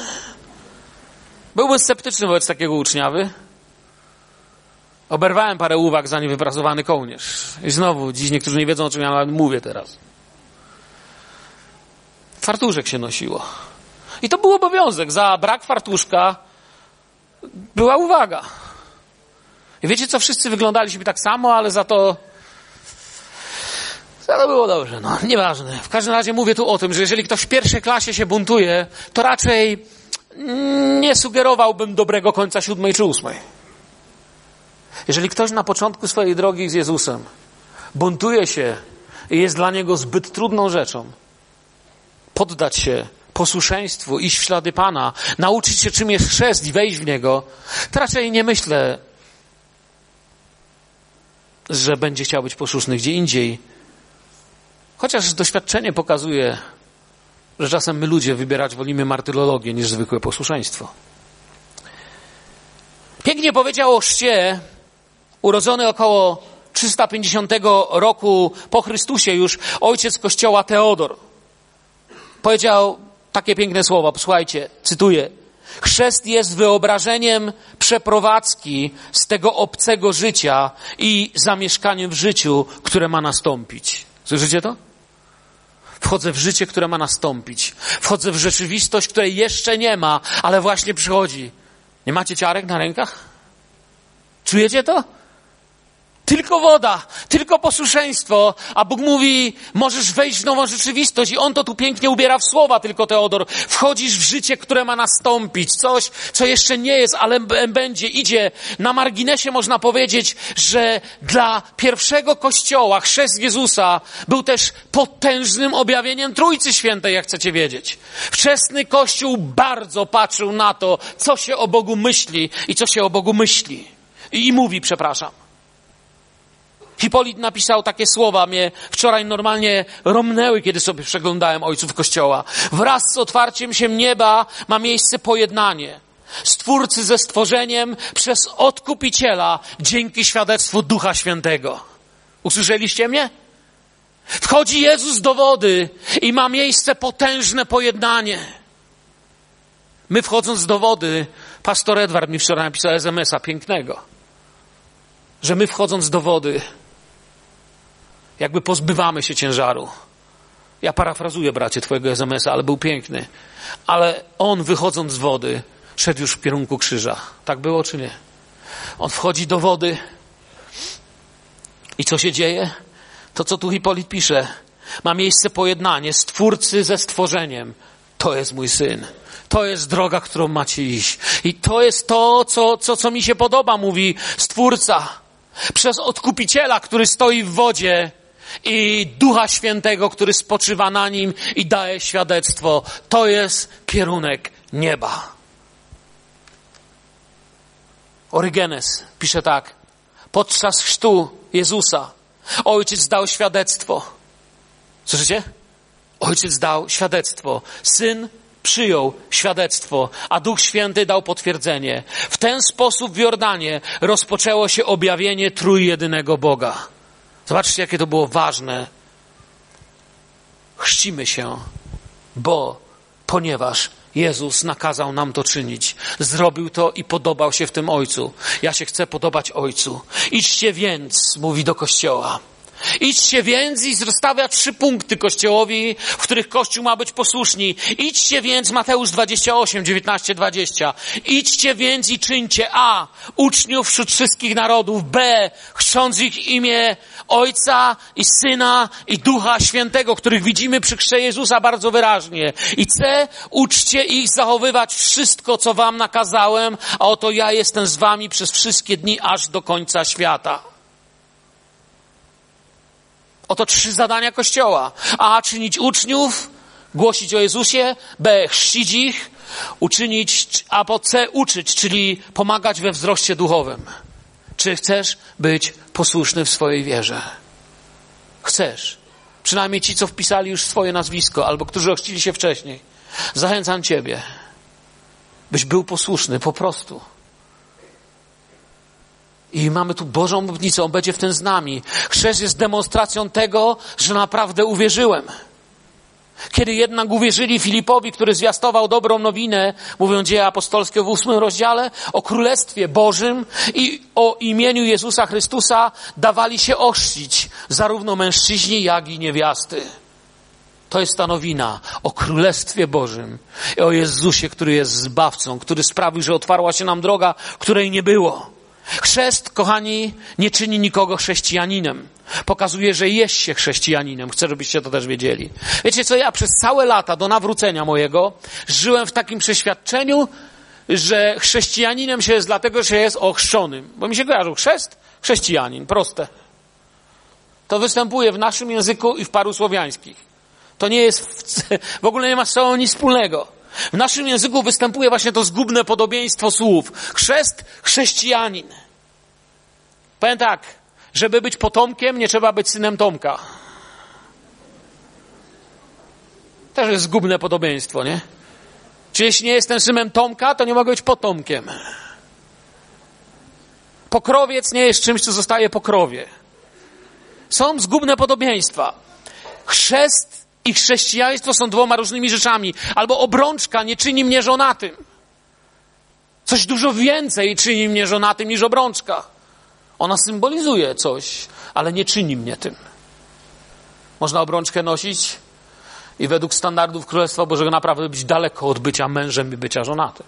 Byłbym sceptyczny wobec takiego uczniawy. Oberwałem parę uwag, zanim wypracowany kołnierz. I znowu, dziś niektórzy nie wiedzą, o czym ja mówię teraz. Fartuszek się nosiło. I to był obowiązek. Za brak fartuszka była uwaga. I wiecie co? Wszyscy wyglądaliśmy tak samo, ale za to za to było dobrze. No, nieważne. W każdym razie mówię tu o tym, że jeżeli ktoś w pierwszej klasie się buntuje, to raczej nie sugerowałbym dobrego końca siódmej czy ósmej. Jeżeli ktoś na początku swojej drogi z Jezusem buntuje się i jest dla niego zbyt trudną rzeczą, poddać się posłuszeństwu, iść w ślady Pana, nauczyć się, czym jest chrzest i wejść w niego, to raczej nie myślę, że będzie chciał być posłuszny gdzie indziej. Chociaż doświadczenie pokazuje, że czasem my ludzie wybierać wolimy martyrologię niż zwykłe posłuszeństwo. Pięknie powiedział o chrzcie, urodzony około 350 roku po Chrystusie już ojciec kościoła Teodor powiedział takie piękne słowa. Posłuchajcie, cytuję. Chrzest jest wyobrażeniem przeprowadzki z tego obcego życia i zamieszkaniem w życiu, które ma nastąpić. Słyszycie to? Wchodzę w życie, które ma nastąpić. Wchodzę w rzeczywistość, której jeszcze nie ma, ale właśnie przychodzi. Nie macie ciarek na rękach? Czujecie to? Tylko woda, tylko posłuszeństwo, a Bóg mówi, możesz wejść w nową rzeczywistość i On to tu pięknie ubiera w słowa, tylko Teodor. Wchodzisz w życie, które ma nastąpić, coś, co jeszcze nie jest, ale będzie, idzie. Na marginesie można powiedzieć, że dla pierwszego kościoła chrzest Jezusa był też potężnym objawieniem Trójcy Świętej, jak chcecie wiedzieć. Wczesny Kościół bardzo patrzył na to, co się o Bogu myśli i co się o Bogu myśli. I, i mówi, przepraszam. Hipolit napisał takie słowa, mnie wczoraj normalnie romnęły, kiedy sobie przeglądałem ojców kościoła. Wraz z otwarciem się nieba ma miejsce pojednanie. Stwórcy ze stworzeniem przez odkupiciela dzięki świadectwu Ducha Świętego. Usłyszeliście mnie? Wchodzi Jezus do wody i ma miejsce potężne pojednanie. My wchodząc do wody, pastor Edward mi wczoraj napisał SMS-a pięknego, że my wchodząc do wody, jakby pozbywamy się ciężaru. Ja parafrazuję, bracie, twojego SMS-a, ale był piękny. Ale on, wychodząc z wody, szedł już w kierunku krzyża. Tak było czy nie? On wchodzi do wody. I co się dzieje? To, co tu Hipolit pisze. Ma miejsce pojednanie stwórcy ze stworzeniem. To jest mój syn. To jest droga, którą macie iść. I to jest to, co, co, co mi się podoba, mówi Stwórca. Przez odkupiciela, który stoi w wodzie i Ducha Świętego, który spoczywa na nim i daje świadectwo. To jest kierunek nieba. Orygenes pisze tak. Podczas chrztu Jezusa ojciec dał świadectwo. Słyszycie? Ojciec dał świadectwo. Syn przyjął świadectwo, a Duch Święty dał potwierdzenie. W ten sposób w Jordanie rozpoczęło się objawienie trójjedynego Boga. Zobaczcie, jakie to było ważne. Chrzcimy się, bo ponieważ Jezus nakazał nam to czynić. Zrobił to i podobał się w tym Ojcu. Ja się chcę podobać Ojcu. Idźcie więc, mówi do Kościoła. Idźcie więc i zostawia trzy punkty Kościołowi, w których Kościół ma być posłuszni. Idźcie więc, Mateusz 28, 19, 20. Idźcie więc i czyńcie A. Uczniów wśród wszystkich narodów. B. Chrząc ich imię Ojca i Syna i Ducha Świętego, których widzimy przy krze Jezusa bardzo wyraźnie. I C. Uczcie ich zachowywać wszystko, co wam nakazałem, a oto ja jestem z wami przez wszystkie dni aż do końca świata. Oto trzy zadania Kościoła. A. Czynić uczniów, głosić o Jezusie. B. Chrzcić ich, uczynić, a po C. Uczyć, czyli pomagać we wzroście duchowym. Czy chcesz być posłuszny w swojej wierze? Chcesz. Przynajmniej ci, co wpisali już swoje nazwisko, albo którzy ochrzcili się wcześniej. Zachęcam Ciebie, byś był posłuszny po prostu. I mamy tu Bożą obietnicę, On będzie w tym z nami. Chrzest jest demonstracją tego, że naprawdę uwierzyłem. Kiedy jednak uwierzyli Filipowi, który zwiastował dobrą nowinę, mówią dzieje apostolskie w ósmym rozdziale, o Królestwie Bożym i o imieniu Jezusa Chrystusa, dawali się oszcić zarówno mężczyźni, jak i niewiasty. To jest ta nowina o Królestwie Bożym i o Jezusie, który jest zbawcą, który sprawił, że otwarła się nam droga, której nie było. Chrzest, kochani, nie czyni nikogo chrześcijaninem. Pokazuje, że jest się chrześcijaninem. Chcę, żebyście to też wiedzieli. Wiecie co, ja przez całe lata do nawrócenia mojego żyłem w takim przeświadczeniu, że chrześcijaninem się jest dlatego, że jest ochrzczonym. Bo mi się kojarzył chrzest, chrześcijanin, proste. To występuje w naszym języku i w paru słowiańskich. To nie jest, w, *laughs* w ogóle nie ma z sobą nic wspólnego. W naszym języku występuje właśnie to zgubne podobieństwo słów. Chrzest, chrześcijanin. Powiem tak, żeby być potomkiem, nie trzeba być synem Tomka. Też jest zgubne podobieństwo, nie? Czy jeśli nie jestem synem Tomka, to nie mogę być potomkiem. Pokrowiec nie jest czymś, co zostaje po krowie. Są zgubne podobieństwa. Chrzest i chrześcijaństwo są dwoma różnymi rzeczami. Albo obrączka nie czyni mnie żonatym. Coś dużo więcej czyni mnie żonatym niż obrączka. Ona symbolizuje coś, ale nie czyni mnie tym. Można obrączkę nosić i według standardów Królestwa Bożego naprawdę być daleko od bycia mężem i bycia żonatym.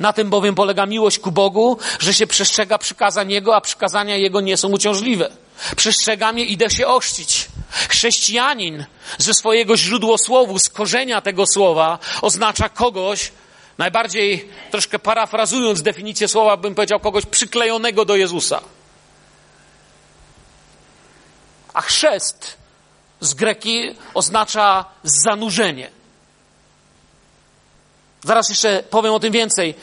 Na tym bowiem polega miłość ku Bogu, że się przestrzega przykazań Jego, a przykazania Jego nie są uciążliwe. Przestrzegam je, idę się ościć. Chrześcijanin ze swojego źródłosłowu, z korzenia tego słowa oznacza kogoś, najbardziej troszkę parafrazując definicję słowa, bym powiedział kogoś przyklejonego do Jezusa. A chrzest z greki oznacza zanurzenie. Zaraz jeszcze powiem o tym więcej,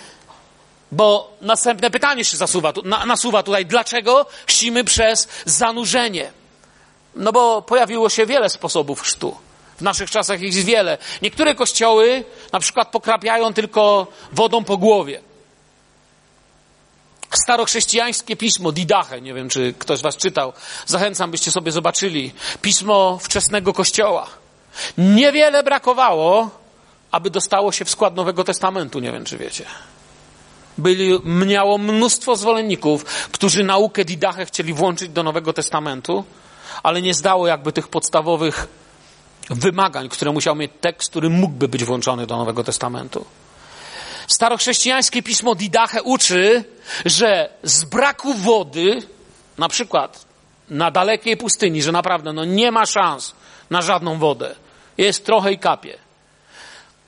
bo następne pytanie się zasuwa, nasuwa tutaj. Dlaczego chrzcimy przez zanurzenie? No bo pojawiło się wiele sposobów chrztu. W naszych czasach ich jest wiele. Niektóre kościoły na przykład pokrapiają tylko wodą po głowie. Starochrześcijańskie pismo Didache, nie wiem czy ktoś Was czytał, zachęcam byście sobie zobaczyli. Pismo wczesnego kościoła. Niewiele brakowało, aby dostało się w skład Nowego Testamentu, nie wiem czy wiecie. Byli, miało mnóstwo zwolenników, którzy naukę Didache chcieli włączyć do Nowego Testamentu, ale nie zdało jakby tych podstawowych wymagań, które musiał mieć tekst, który mógłby być włączony do Nowego Testamentu. Starochrześcijańskie pismo Didache uczy, że z braku wody, na przykład na dalekiej pustyni, że naprawdę no nie ma szans na żadną wodę, jest trochę i kapie.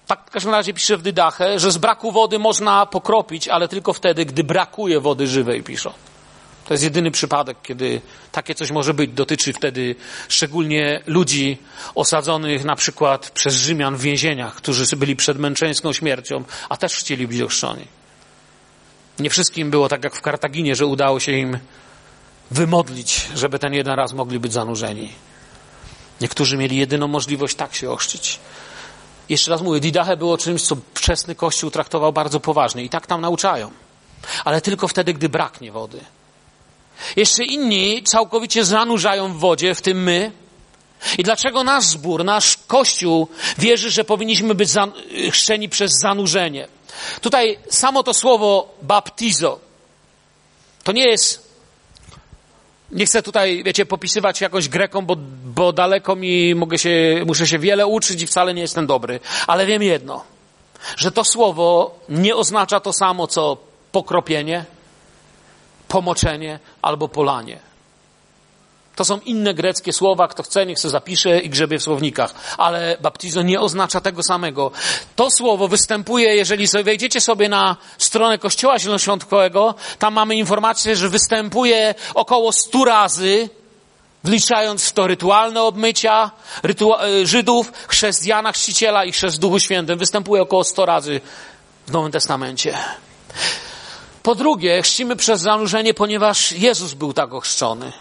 Tak w każdym razie pisze w Dydachę, że z braku wody można pokropić, ale tylko wtedy, gdy brakuje wody żywej, piszą. To jest jedyny przypadek, kiedy takie coś może być. Dotyczy wtedy szczególnie ludzi osadzonych na przykład przez Rzymian w więzieniach, którzy byli przed męczeńską śmiercią, a też chcieli być ochrzczeni. Nie wszystkim było tak jak w Kartaginie, że udało się im wymodlić, żeby ten jeden raz mogli być zanurzeni. Niektórzy mieli jedyną możliwość tak się ochrzcić. Jeszcze raz mówię, Didache było czymś, co wczesny Kościół traktował bardzo poważnie i tak tam nauczają. Ale tylko wtedy, gdy braknie wody. Jeszcze inni całkowicie zanurzają w wodzie, w tym my. I dlaczego nasz zbór, nasz Kościół wierzy, że powinniśmy być chrzczeni przez zanurzenie? Tutaj samo to słowo baptizo to nie jest. Nie chcę tutaj, wiecie, popisywać jakoś Grekom, bo, bo daleko mi mogę się, muszę się wiele uczyć i wcale nie jestem dobry. Ale wiem jedno, że to słowo nie oznacza to samo, co pokropienie, pomoczenie albo polanie. To są inne greckie słowa, kto chce, niech se zapisze i grzebie w słownikach. Ale baptizo nie oznacza tego samego. To słowo występuje, jeżeli wejdziecie sobie na stronę Kościoła Zielonoświątkowego, tam mamy informację, że występuje około stu razy, wliczając w to rytualne obmycia rytua- e, Żydów, chrzest Jana Chrzciciela i chrzest Duchu Świętym. Występuje około sto razy w Nowym Testamencie. Po drugie, chrzcimy przez zanurzenie, ponieważ Jezus był tak ochrzczony.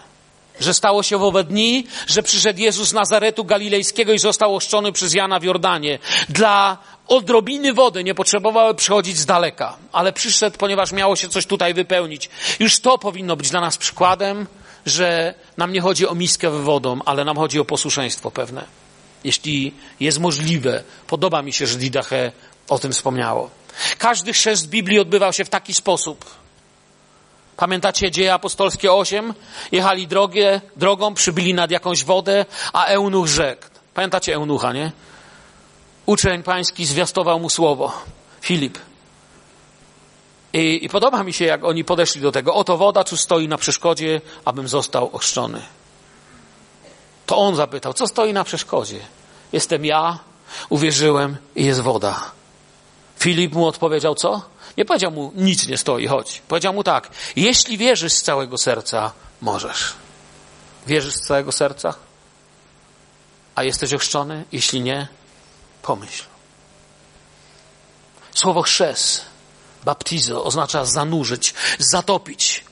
Że stało się w owe dni, że przyszedł Jezus z Nazaretu Galilejskiego i został ochrzczony przez Jana w Jordanie. Dla odrobiny wody nie potrzebowały przychodzić z daleka, ale przyszedł, ponieważ miało się coś tutaj wypełnić. Już to powinno być dla nas przykładem, że nam nie chodzi o miskę wodą, ale nam chodzi o posłuszeństwo pewne. Jeśli jest możliwe, podoba mi się, że Didache o tym wspomniało. Każdy chrzest w Biblii odbywał się w taki sposób. Pamiętacie dzieje apostolskie 8? Jechali drogie, drogą, przybyli nad jakąś wodę, a eunuch rzekł. Pamiętacie eunucha, nie? Uczeń pański zwiastował mu słowo. Filip. I, I, podoba mi się, jak oni podeszli do tego. Oto woda, tu stoi na przeszkodzie, abym został ochrzczony. To on zapytał, co stoi na przeszkodzie? Jestem ja, uwierzyłem i jest woda. Filip mu odpowiedział co? Nie powiedział mu, nic nie stoi, chodź. Powiedział mu tak, jeśli wierzysz z całego serca, możesz. Wierzysz z całego serca? A jesteś ochrzczony? Jeśli nie, pomyśl. Słowo chrzest, baptizo, oznacza zanurzyć, zatopić.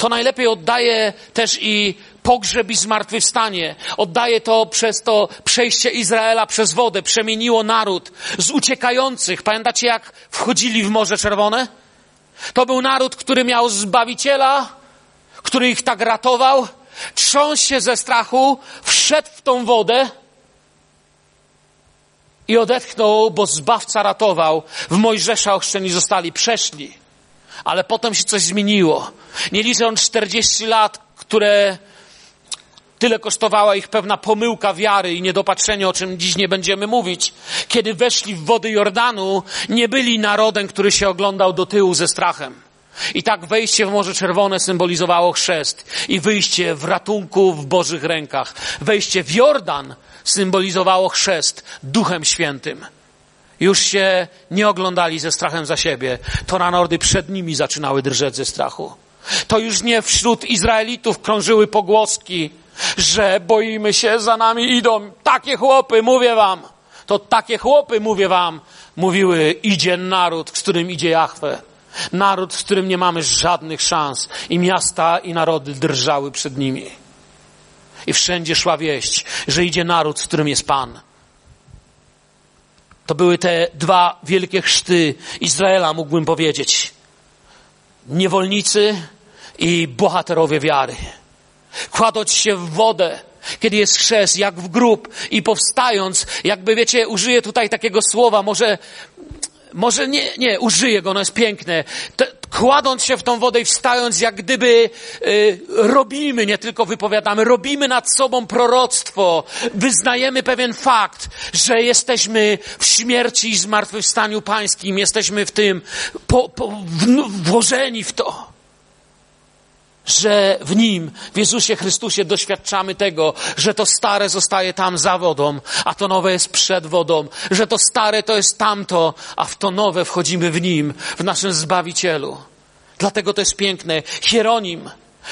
To najlepiej oddaje też i pogrzeb i zmartwychwstanie. Oddaje to przez to przejście Izraela przez wodę. Przemieniło naród z uciekających. Pamiętacie, jak wchodzili w Morze Czerwone? To był naród, który miał Zbawiciela, który ich tak ratował. Trząsł się ze strachu, wszedł w tą wodę i odetchnął, bo Zbawca ratował. W Mojżesza ochrzczeni zostali, przeszli. Ale potem się coś zmieniło. Nie licząc 40 lat, które Tyle kosztowała ich pewna pomyłka wiary i niedopatrzenie, o czym dziś nie będziemy mówić. Kiedy weszli w wody Jordanu, nie byli narodem, który się oglądał do tyłu ze strachem. I tak wejście w Morze Czerwone symbolizowało chrzest i wyjście w ratunku w Bożych rękach. Wejście w Jordan symbolizowało chrzest Duchem Świętym. Już się nie oglądali ze strachem za siebie. To narody przed nimi zaczynały drżeć ze strachu. To już nie wśród Izraelitów krążyły pogłoski, że boimy się, za nami idą. Takie chłopy, mówię wam. To takie chłopy, mówię wam, mówiły, idzie naród, z którym idzie Jachwę. Naród, z którym nie mamy żadnych szans. I miasta i narody drżały przed nimi. I wszędzie szła wieść, że idzie naród, z którym jest Pan. To były te dwa wielkie chrzty Izraela, mógłbym powiedzieć. Niewolnicy i bohaterowie wiary kładąc się w wodę, kiedy jest chrzest, jak w grób i powstając, jakby wiecie, użyję tutaj takiego słowa, może, może nie, nie, użyję go, ono jest piękne. Kładąc się w tą wodę i wstając, jak gdyby y, robimy, nie tylko wypowiadamy, robimy nad sobą proroctwo, wyznajemy pewien fakt, że jesteśmy w śmierci i zmartwychwstaniu pańskim, jesteśmy w tym po, po, włożeni w to że w Nim, w Jezusie Chrystusie doświadczamy tego, że to stare zostaje tam za wodą, a to nowe jest przed wodą, że to stare to jest tamto, a w to nowe wchodzimy w Nim, w naszym Zbawicielu. Dlatego to jest piękne. Hieronim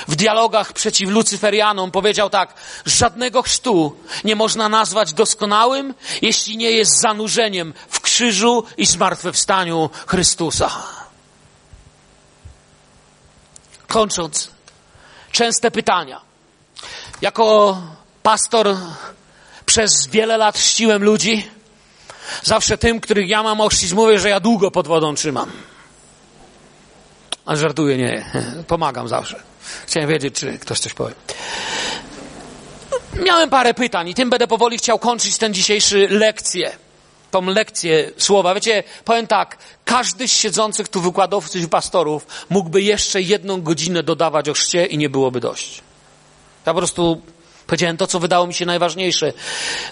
w dialogach przeciw Lucyferianom powiedział tak, żadnego chrztu nie można nazwać doskonałym, jeśli nie jest zanurzeniem w krzyżu i zmartwychwstaniu Chrystusa. Kończąc, częste pytania. Jako pastor przez wiele lat chrzciłem ludzi. Zawsze tym, których ja mam ochrzcić, mówię, że ja długo pod wodą trzymam. A żartuję, nie. *laughs* Pomagam zawsze. Chciałem wiedzieć, czy ktoś coś powie. Miałem parę pytań i tym będę powoli chciał kończyć ten dzisiejszy lekcję. Tą lekcję słowa. Wiecie, powiem tak, każdy z siedzących tu wykładowców i pastorów mógłby jeszcze jedną godzinę dodawać o chrzcie i nie byłoby dość. Ja po prostu powiedziałem to, co wydało mi się najważniejsze.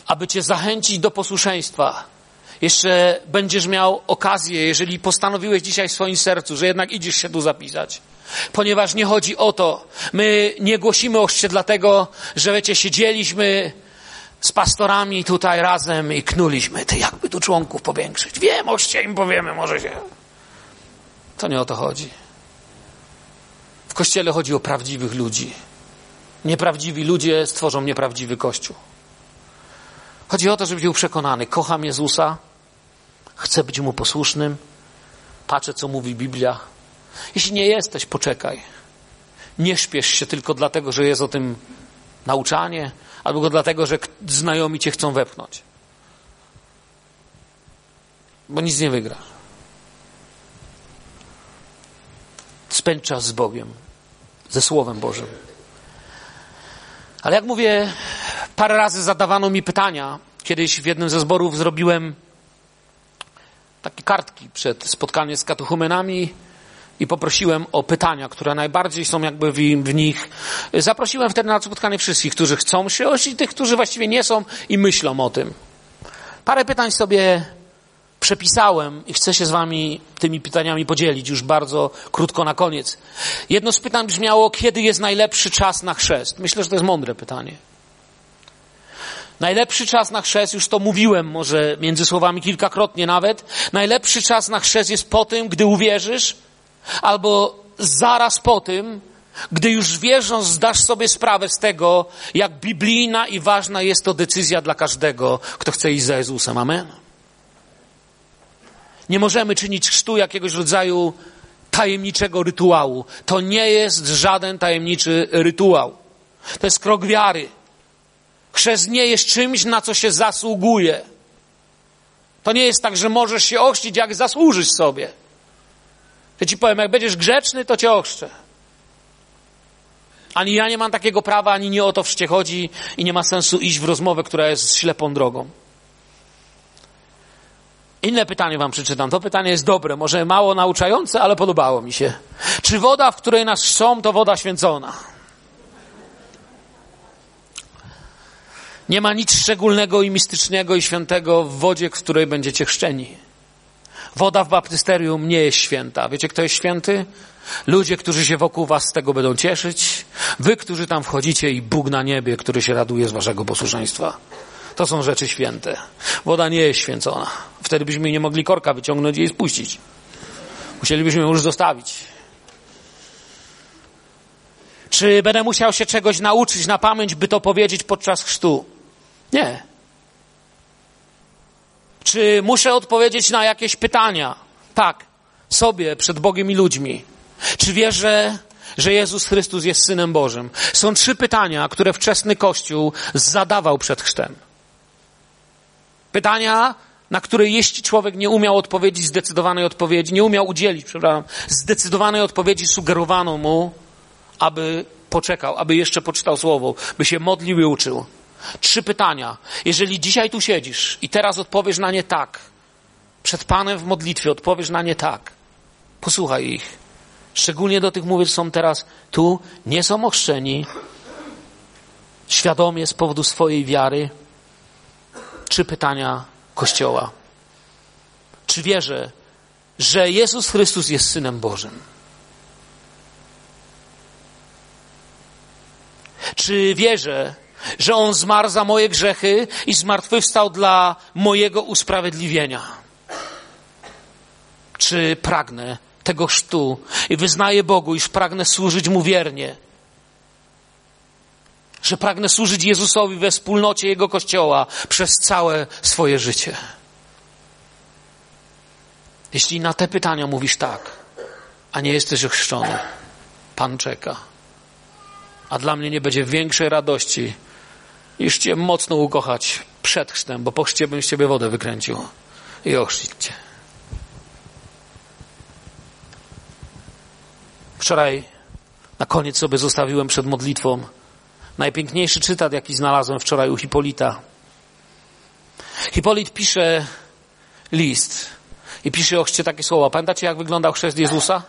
Aby cię zachęcić do posłuszeństwa, jeszcze będziesz miał okazję, jeżeli postanowiłeś dzisiaj w swoim sercu, że jednak idziesz się tu zapisać. Ponieważ nie chodzi o to, my nie głosimy o chrzcie dlatego, że wiecie, siedzieliśmy z pastorami tutaj razem i knuliśmy, ty jakby tu członków powiększyć. Wiem, oście im powiemy, może się. To nie o to chodzi. W kościele chodzi o prawdziwych ludzi. Nieprawdziwi ludzie stworzą nieprawdziwy kościół. Chodzi o to, żebyś był przekonany. Kocham Jezusa, chcę być Mu posłusznym, patrzę, co mówi Biblia. Jeśli nie jesteś, poczekaj. Nie śpiesz się tylko dlatego, że jest o tym nauczanie, albo dlatego, że znajomi cię chcą wepchnąć. Bo nic nie wygrasz. Spędź czas z Bogiem, ze Słowem Bożym. Ale jak mówię, parę razy zadawano mi pytania. Kiedyś w jednym ze zborów zrobiłem takie kartki przed spotkaniem z katechumenami i poprosiłem o pytania, które najbardziej są jakby w, w, nich. Zaprosiłem wtedy na spotkanie wszystkich, którzy chcą się i tych, którzy właściwie nie są i myślą o tym. Parę pytań sobie przepisałem i chcę się z wami tymi pytaniami podzielić już bardzo krótko na koniec. Jedno z pytań brzmiało, kiedy jest najlepszy czas na chrzest? Myślę, że to jest mądre pytanie. Najlepszy czas na chrzest, już to mówiłem może między słowami kilkakrotnie nawet, najlepszy czas na chrzest jest po tym, gdy uwierzysz, albo zaraz po tym, gdy już wierząc zdasz sobie sprawę z tego, jak biblijna i ważna jest to decyzja dla każdego, kto chce iść za Jezusem. Amen. Nie możemy czynić chrztu jakiegoś rodzaju tajemniczego rytuału. To nie jest żaden tajemniczy rytuał. To jest krok wiary. Chrzest nie jest czymś, na co się zasługuje. To nie jest tak, że możesz się ochrzcić, jak zasłużysz sobie. To ci powiem, jak będziesz grzeczny, to cię ochrzczę. Ani ja nie mam takiego prawa, ani nie o to wszcie chodzi i nie ma sensu iść w rozmowę, która jest ślepą drogą. Inne pytanie wam przeczytam. To pytanie jest dobre, może mało nauczające, ale podobało mi się. Czy woda, w której nas są, to woda święcona? Nie ma nic szczególnego i mistycznego i świętego w wodzie, w której będziecie chrzczeni. Woda w baptysterium nie jest święta. Wiecie, kto jest święty? Ludzie, którzy się wokół was z tego będą cieszyć. Wy, którzy tam wchodzicie i Bóg na niebie, który się raduje z waszego posłuszeństwa. To są rzeczy święte. Woda nie jest święcona. Wtedy byśmy nie mogli korka wyciągnąć i jej spuścić. Musielibyśmy ją już zostawić. Czy będę musiał się czegoś nauczyć na pamięć, by to powiedzieć podczas chrztu? Nie. Czy muszę odpowiedzieć na jakieś pytania? Tak, sobie, przed Bogiem i ludźmi. Czy wierzę, że Jezus Chrystus jest Synem Bożym? Są trzy pytania, które wczesny Kościół zadawał przed chrztem. Pytania, na które jeśli człowiek nie umiał odpowiedzieć zdecydowanej odpowiedzi, nie umiał udzielić, przepraszam, zdecydowanej odpowiedzi sugerowano mu, aby poczekał, aby jeszcze poczytał słowo, by się modlił i uczył. Trzy pytania. Jeżeli dzisiaj tu siedzisz i teraz odpowiesz na nie tak, przed Panem w modlitwie odpowiesz na nie tak, posłuchaj ich. Szczególnie do tych mówię, są teraz tu, nie są ochrzczeni, świadomie z powodu swojej wiary. Trzy pytania Kościoła. Czy wierzę, że Jezus Chrystus jest Synem Bożym? Czy wierzę, że On zmarł za moje grzechy i zmartwychwstał dla mojego usprawiedliwienia? Czy pragnę tego chrztu i wyznaję Bogu, iż pragnę służyć Mu wiernie? Że pragnę służyć Jezusowi we wspólnocie Jego Kościoła przez całe swoje życie? Jeśli na te pytania mówisz tak, a nie jesteś ochrzczony, Pan czeka. A dla mnie nie będzie większej radości, niż Cię mocno ukochać przed chrztem, bo po chrzcie bym z Ciebie wodę wykręcił i ochrzcić Cię. Wczoraj na koniec sobie zostawiłem przed modlitwą najpiękniejszy cytat, jaki znalazłem wczoraj u Hipolita. Hipolit pisze list i pisze o chrzcie takie słowa. Pamiętacie, jak wyglądał chrzest Jezusa?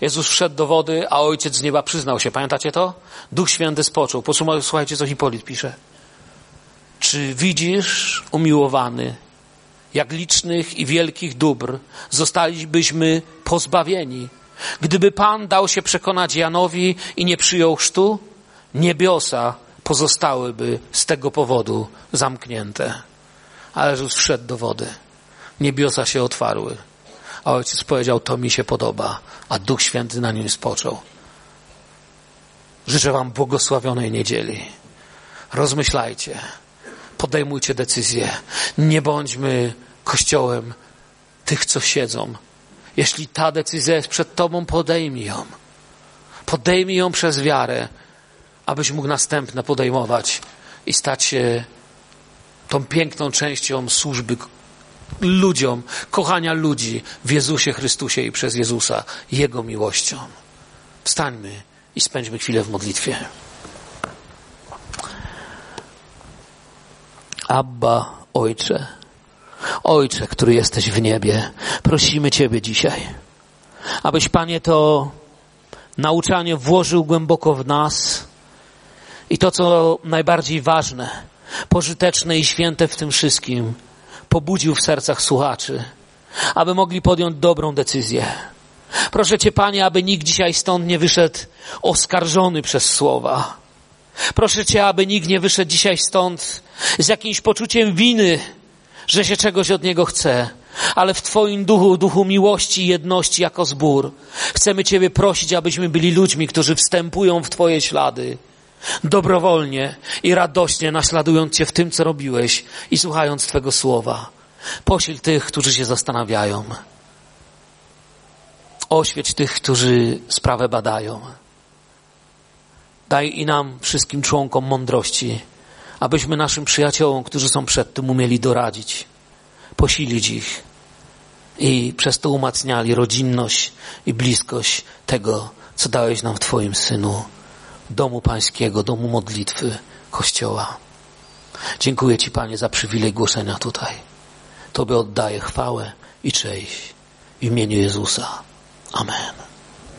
Jezus wszedł do wody, a Ojciec z nieba przyznał się. Pamiętacie to? Duch Święty spoczął. Posłuchajcie, co Hipolit pisze. Czy widzisz, umiłowany, jak licznych i wielkich dóbr zostalibyśmy pozbawieni, gdyby Pan dał się przekonać Janowi i nie przyjął chrztu? Niebiosa pozostałyby z tego powodu zamknięte. Ale Jezus wszedł do wody. Niebiosa się otwarły. A ojciec powiedział, to mi się podoba, a Duch Święty na nim spoczął. Życzę Wam błogosławionej niedzieli. Rozmyślajcie, podejmujcie decyzje. Nie bądźmy kościołem tych, co siedzą. Jeśli ta decyzja jest przed Tobą, podejmij ją. Podejmij ją przez wiarę, abyś mógł następne podejmować i stać się tą piękną częścią służby ludziom, kochania ludzi w Jezusie Chrystusie i przez Jezusa, Jego miłością. Wstańmy i spędźmy chwilę w modlitwie. Abba, Ojcze, Ojcze, który jesteś w niebie, prosimy Ciebie dzisiaj, abyś, Panie, to nauczanie włożył głęboko w nas i to, co najbardziej ważne, pożyteczne i święte w tym wszystkim, pobudził w sercach słuchaczy, aby mogli podjąć dobrą decyzję. Proszę Cię, Panie, aby nikt dzisiaj stąd nie wyszedł oskarżony przez słowa. Proszę Cię, aby nikt nie wyszedł dzisiaj stąd z jakimś poczuciem winy, że się czegoś od Niego chce, ale w Twoim duchu, duchu miłości i jedności jako zbór, chcemy Ciebie prosić, abyśmy byli ludźmi, którzy wstępują w Twoje ślady dobrowolnie i radośnie naśladując Cię w tym, co robiłeś i słuchając Twego słowa. Pośl tych, którzy się zastanawiają. Oświeć tych, którzy sprawę badają. Daj i nam, wszystkim członkom mądrości, abyśmy naszym przyjaciołom, którzy są przed tym, umieli doradzić, posilić ich i przez to umacniali rodzinność i bliskość tego, co dałeś nam w Twoim Synu domu pańskiego, domu modlitwy, kościoła. Dziękuję Ci, Panie, za przywilej głoszenia tutaj. Tobie oddaję chwałę i cześć w imieniu Jezusa. Amen.